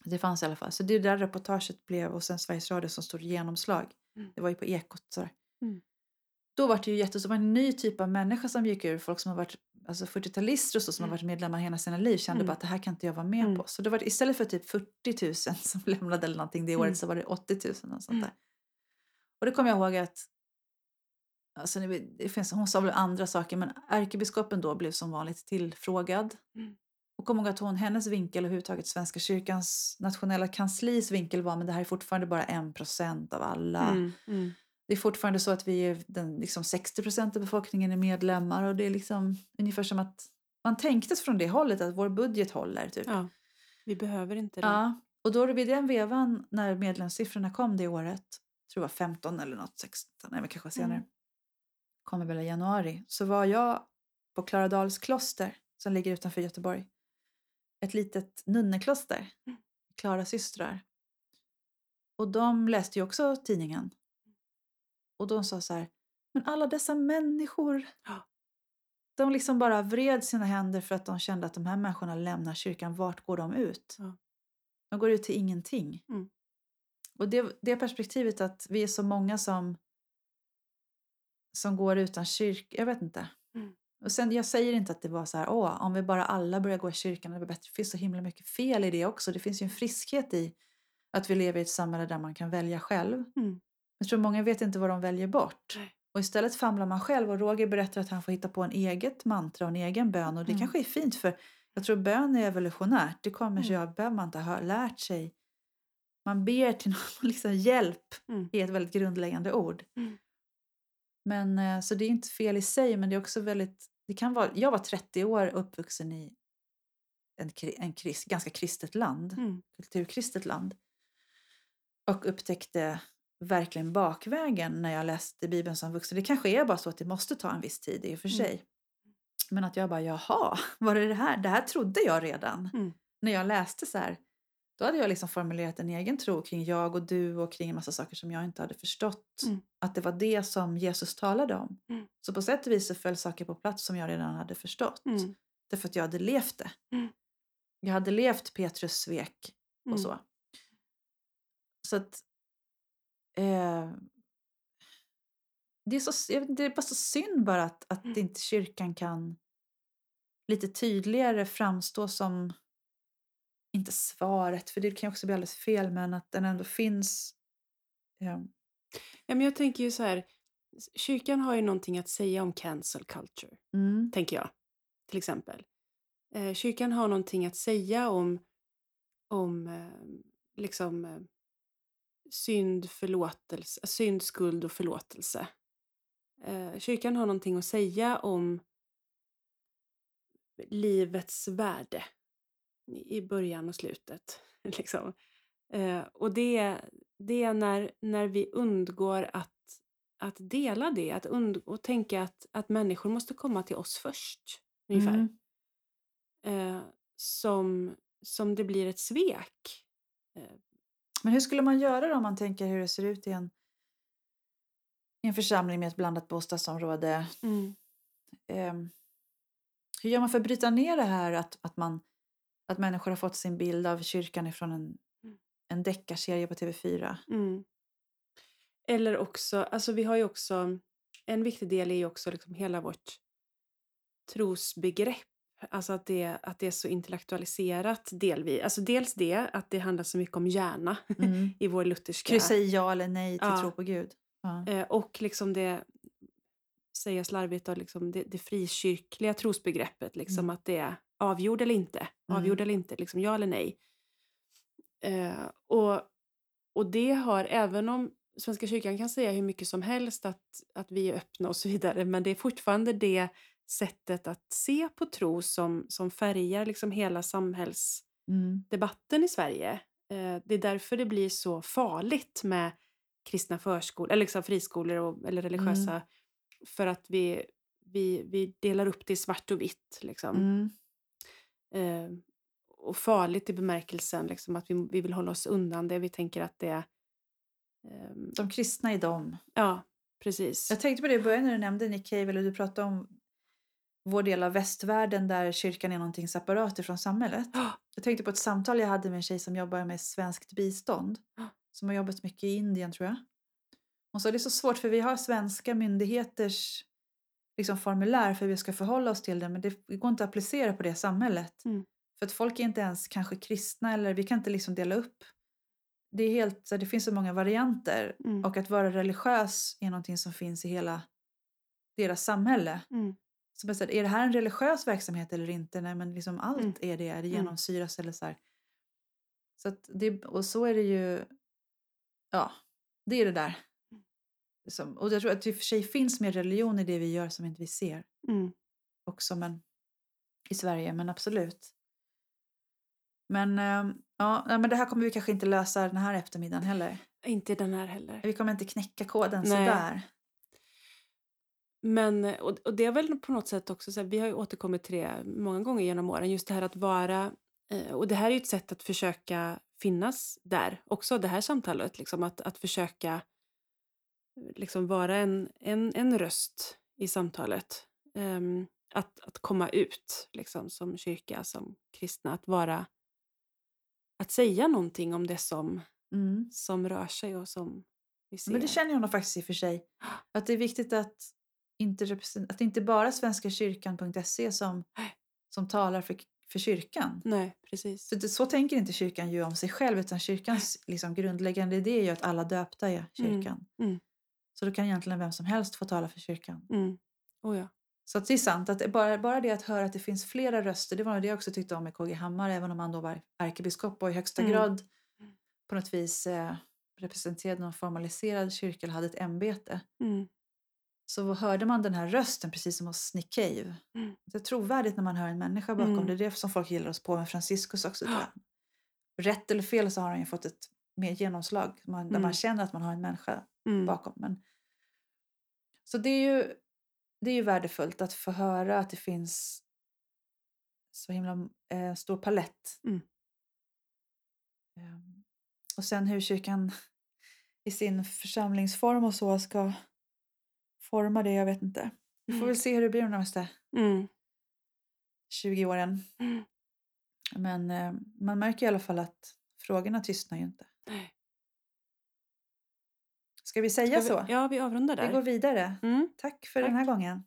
Det fanns i alla fall. Så det är där reportaget blev och sen Sveriges Radio som stort genomslag. Mm. Det var ju på Ekot. Så Mm. Då var det ju jättestor, en ny typ av människa som gick ur. Folk som har varit alltså 40-talister och så, som Mm. har varit medlemmar hela sina liv kände Mm. bara att det här kan inte jag vara med Mm. på. Så det var, istället för typ 40 000 som lämnade eller någonting det året Mm. så var det 80 000 och sånt Mm. där. Och det kommer jag ihåg att Alltså, det finns, hon sa väl andra saker men ärkebiskopen då blev som vanligt tillfrågad. Mm. Och kom ihåg att hon, hennes vinkel och överhuvudtaget Svenska kyrkans nationella kanslis vinkel var men det här är fortfarande bara en procent av alla. Mm. Mm. Det är fortfarande så att vi är den, liksom 60 procent av befolkningen är medlemmar och det är liksom ungefär som att man tänkte från det hållet att vår budget håller. Typ. Ja. Vi behöver inte det. Ja, och då vid den vevan när medlemssiffrorna kom det året, tror jag var 15 eller något, 16, nej men kanske senare, Mm. Kommer väl i januari, så var jag på Klaradals kloster som ligger utanför Göteborg. Ett litet nunnekloster, Mm. Klara systrar. Och de läste ju också tidningen. Och de sa så här, men alla dessa människor. De liksom bara vred sina händer för att de kände att de här människorna lämnar kyrkan. Vart går de ut? De går ut till ingenting. Mm. Och det, det perspektivet att vi är så många som, som går utan kyrka, jag vet inte. Mm. Och sen, jag säger inte att det var så här, åh, om vi bara alla börjar gå i kyrkan, det blir bättre. Det finns så himla mycket fel i det också. Det finns ju en friskhet i att vi lever i ett samhälle där man kan välja själv. Mm. Jag tror många vet inte vad de väljer bort. Nej. Och istället famlar man själv och Roger berättar att han får hitta på en eget mantra och en egen bön. Och det Mm. kanske är fint för jag tror bön är evolutionärt. Det kommer sig Mm. av behöver man inte ha lärt sig. Man ber till någon liksom hjälp Mm. är ett väldigt grundläggande ord. Mm. Men eh, så det är inte fel i sig men det är också väldigt, det kan vara, jag var 30 år uppvuxen i en, en krist, ganska kristet land Mm. kulturkristet land. Och upptäckte verkligen bakvägen när jag läste Bibeln som vuxen. Det kanske är bara så att det måste ta en viss tid i och för Mm. sig. Men att jag bara, jaha, var det det här? Det här trodde jag redan. Mm. När jag läste så här, då hade jag liksom formulerat en egen tro kring jag och du och kring en massa saker som jag inte hade förstått. Mm. Att det var det som Jesus talade om. Mm. Så på sätt och vis så föll saker på plats som jag redan hade förstått. Mm. Därför att jag hade levt det. Mm. Jag hade levt Petrus svek och Mm. så. Så att... Eh, det, är så, det är bara så synd bara att, att Mm. inte kyrkan kan lite tydligare framstå som inte svaret, för det kan ju också bli alldeles fel, men att den ändå finns. Ja. Ja, men jag tänker ju så här, kyrkan har ju någonting att säga om cancel culture, Mm. tänker jag. Till exempel. Eh, kyrkan har någonting att säga om, om eh, liksom eh, synd, förlåtelse, synd, skuld och förlåtelse. Eh, kyrkan har någonting att säga om livets värde i början och slutet. Liksom. Eh, och det, det är när, när vi undgår att, att dela det, att und- och tänka att, att människor måste komma till oss först. Ungefär. Mm. Eh, som, som det blir ett svek. Eh, Men hur skulle man göra då om man tänker hur det ser ut i en, i en församling med ett blandat bostadsområde? Ehm, hur gör man för att bryta ner det här att, att, man, att människor har fått sin bild av kyrkan ifrån en, Mm. en deckarserie på TV4? Mm. Eller också, alltså vi har ju också, en viktig del är ju också liksom hela vårt trosbegrepp. Alltså att det, att det är så intellektualiserat delvis. Alltså dels det, att det handlar så mycket om hjärna Mm. i vår lutherska. Kryssa i ja eller nej till Ja. tro på Gud. Ja. Eh, och liksom det, säga slarvigt, liksom det, det frikyrkliga trosbegreppet. Liksom Mm. att det avgjord eller inte. Avgjord eller inte, liksom ja eller nej. Eh, och, och det har, även om Svenska kyrkan kan säga hur mycket som helst att, att vi är öppna och så vidare, men det är fortfarande det sättet att se på tro som, som färgar liksom hela samhällsdebatten Mm. i Sverige. Eh, det är därför det blir så farligt med kristna förskolor, eller liksom friskolor och, eller religiösa, för att vi, vi, vi delar upp det i svart och vitt. Liksom. Mm. Eh, och farligt i bemärkelsen liksom, att vi, vi vill hålla oss undan det. Vi tänker att det är... ehm, De kristna är de. ja, precis. Jag tänkte på det i början när du nämnde Nick Cave, du pratade om vår del av västvärlden där kyrkan är någonting separat ifrån samhället. Jag tänkte på ett samtal jag hade med en tjej som jobbar med svenskt bistånd. Som har jobbat mycket i Indien tror jag. Hon sa det är så svårt för vi har svenska myndigheters liksom, formulär för hur vi ska förhålla oss till det men det går inte att applicera på det samhället. Mm. För att folk är inte ens kanske kristna eller vi kan inte liksom dela upp. Det, är helt, det finns så många varianter Mm. och att vara religiös är någonting som finns i hela deras samhälle. Mm. Så här, är det här en religiös verksamhet eller inte? Nej, men liksom allt Mm. är det. Det Mm. genomsyras eller så här. Så det, och så är det ju, ja, det är det där. Som, och jag tror att det i och för sig finns mer religion i det vi gör som inte vi ser Mm. också, men i Sverige, men absolut. Men, ehm, ja, men det här kommer vi kanske inte lösa den här eftermiddagen heller. Inte den här heller. Vi kommer inte knäcka koden Nej. sådär. Men, och, och det är väl på något sätt också, så här, vi har ju återkommit till det många gånger genom åren, just det här att vara, eh, och det här är ju ett sätt att försöka finnas där också, det här samtalet, liksom att, att försöka liksom vara en, en, en röst i samtalet. Ehm, att, att komma ut liksom, som kyrka, som kristna, att vara, att säga någonting om det som, Mm. som rör sig och som vi ser. Men det känner jag nog faktiskt i och för sig. Att det är viktigt att inte, att det inte bara är Svenska kyrkan.se som, som talar för, för kyrkan. Nej, precis. För det, så tänker inte kyrkan ju om sig själv utan kyrkans liksom, grundläggande idé är ju att alla döpta är kyrkan. mm. Så då kan egentligen vem som helst få tala för kyrkan. Mm. Oh ja. Så att det är sant, att bara, bara det att höra att det finns flera röster, det var det jag också tyckte om med KG Hammar, även om han då var ärkebiskop och i högsta Mm. grad på något vis eh, representerade någon formaliserad kyrka eller hade ett ämbete. Mm. Så hörde man den här rösten precis som hos Nick Cave. Mm. Det är trovärdigt när man hör en människa bakom. Mm. Det är det som folk gillar oss på med Franciscus också. jag. Rätt eller fel så har han ju fått ett mer genomslag. Man, Där Mm. man känner att man har en människa Mm. bakom. Men, så det är, ju, det är ju värdefullt att få höra att det finns så himla eh, stor palett. Mm. Ehm, och sen hur kyrkan i sin församlingsform och så ska forma det, jag vet inte. Vi får Mm. väl se hur det blir de närmaste Mm. 20 åren. Mm. Men eh, man märker i alla fall att frågorna tystnar ju inte. Nej. Ska vi säga Ska så? vi, ja, vi avrundar där. Vi går vidare. Mm. Tack för den Tack. här gången.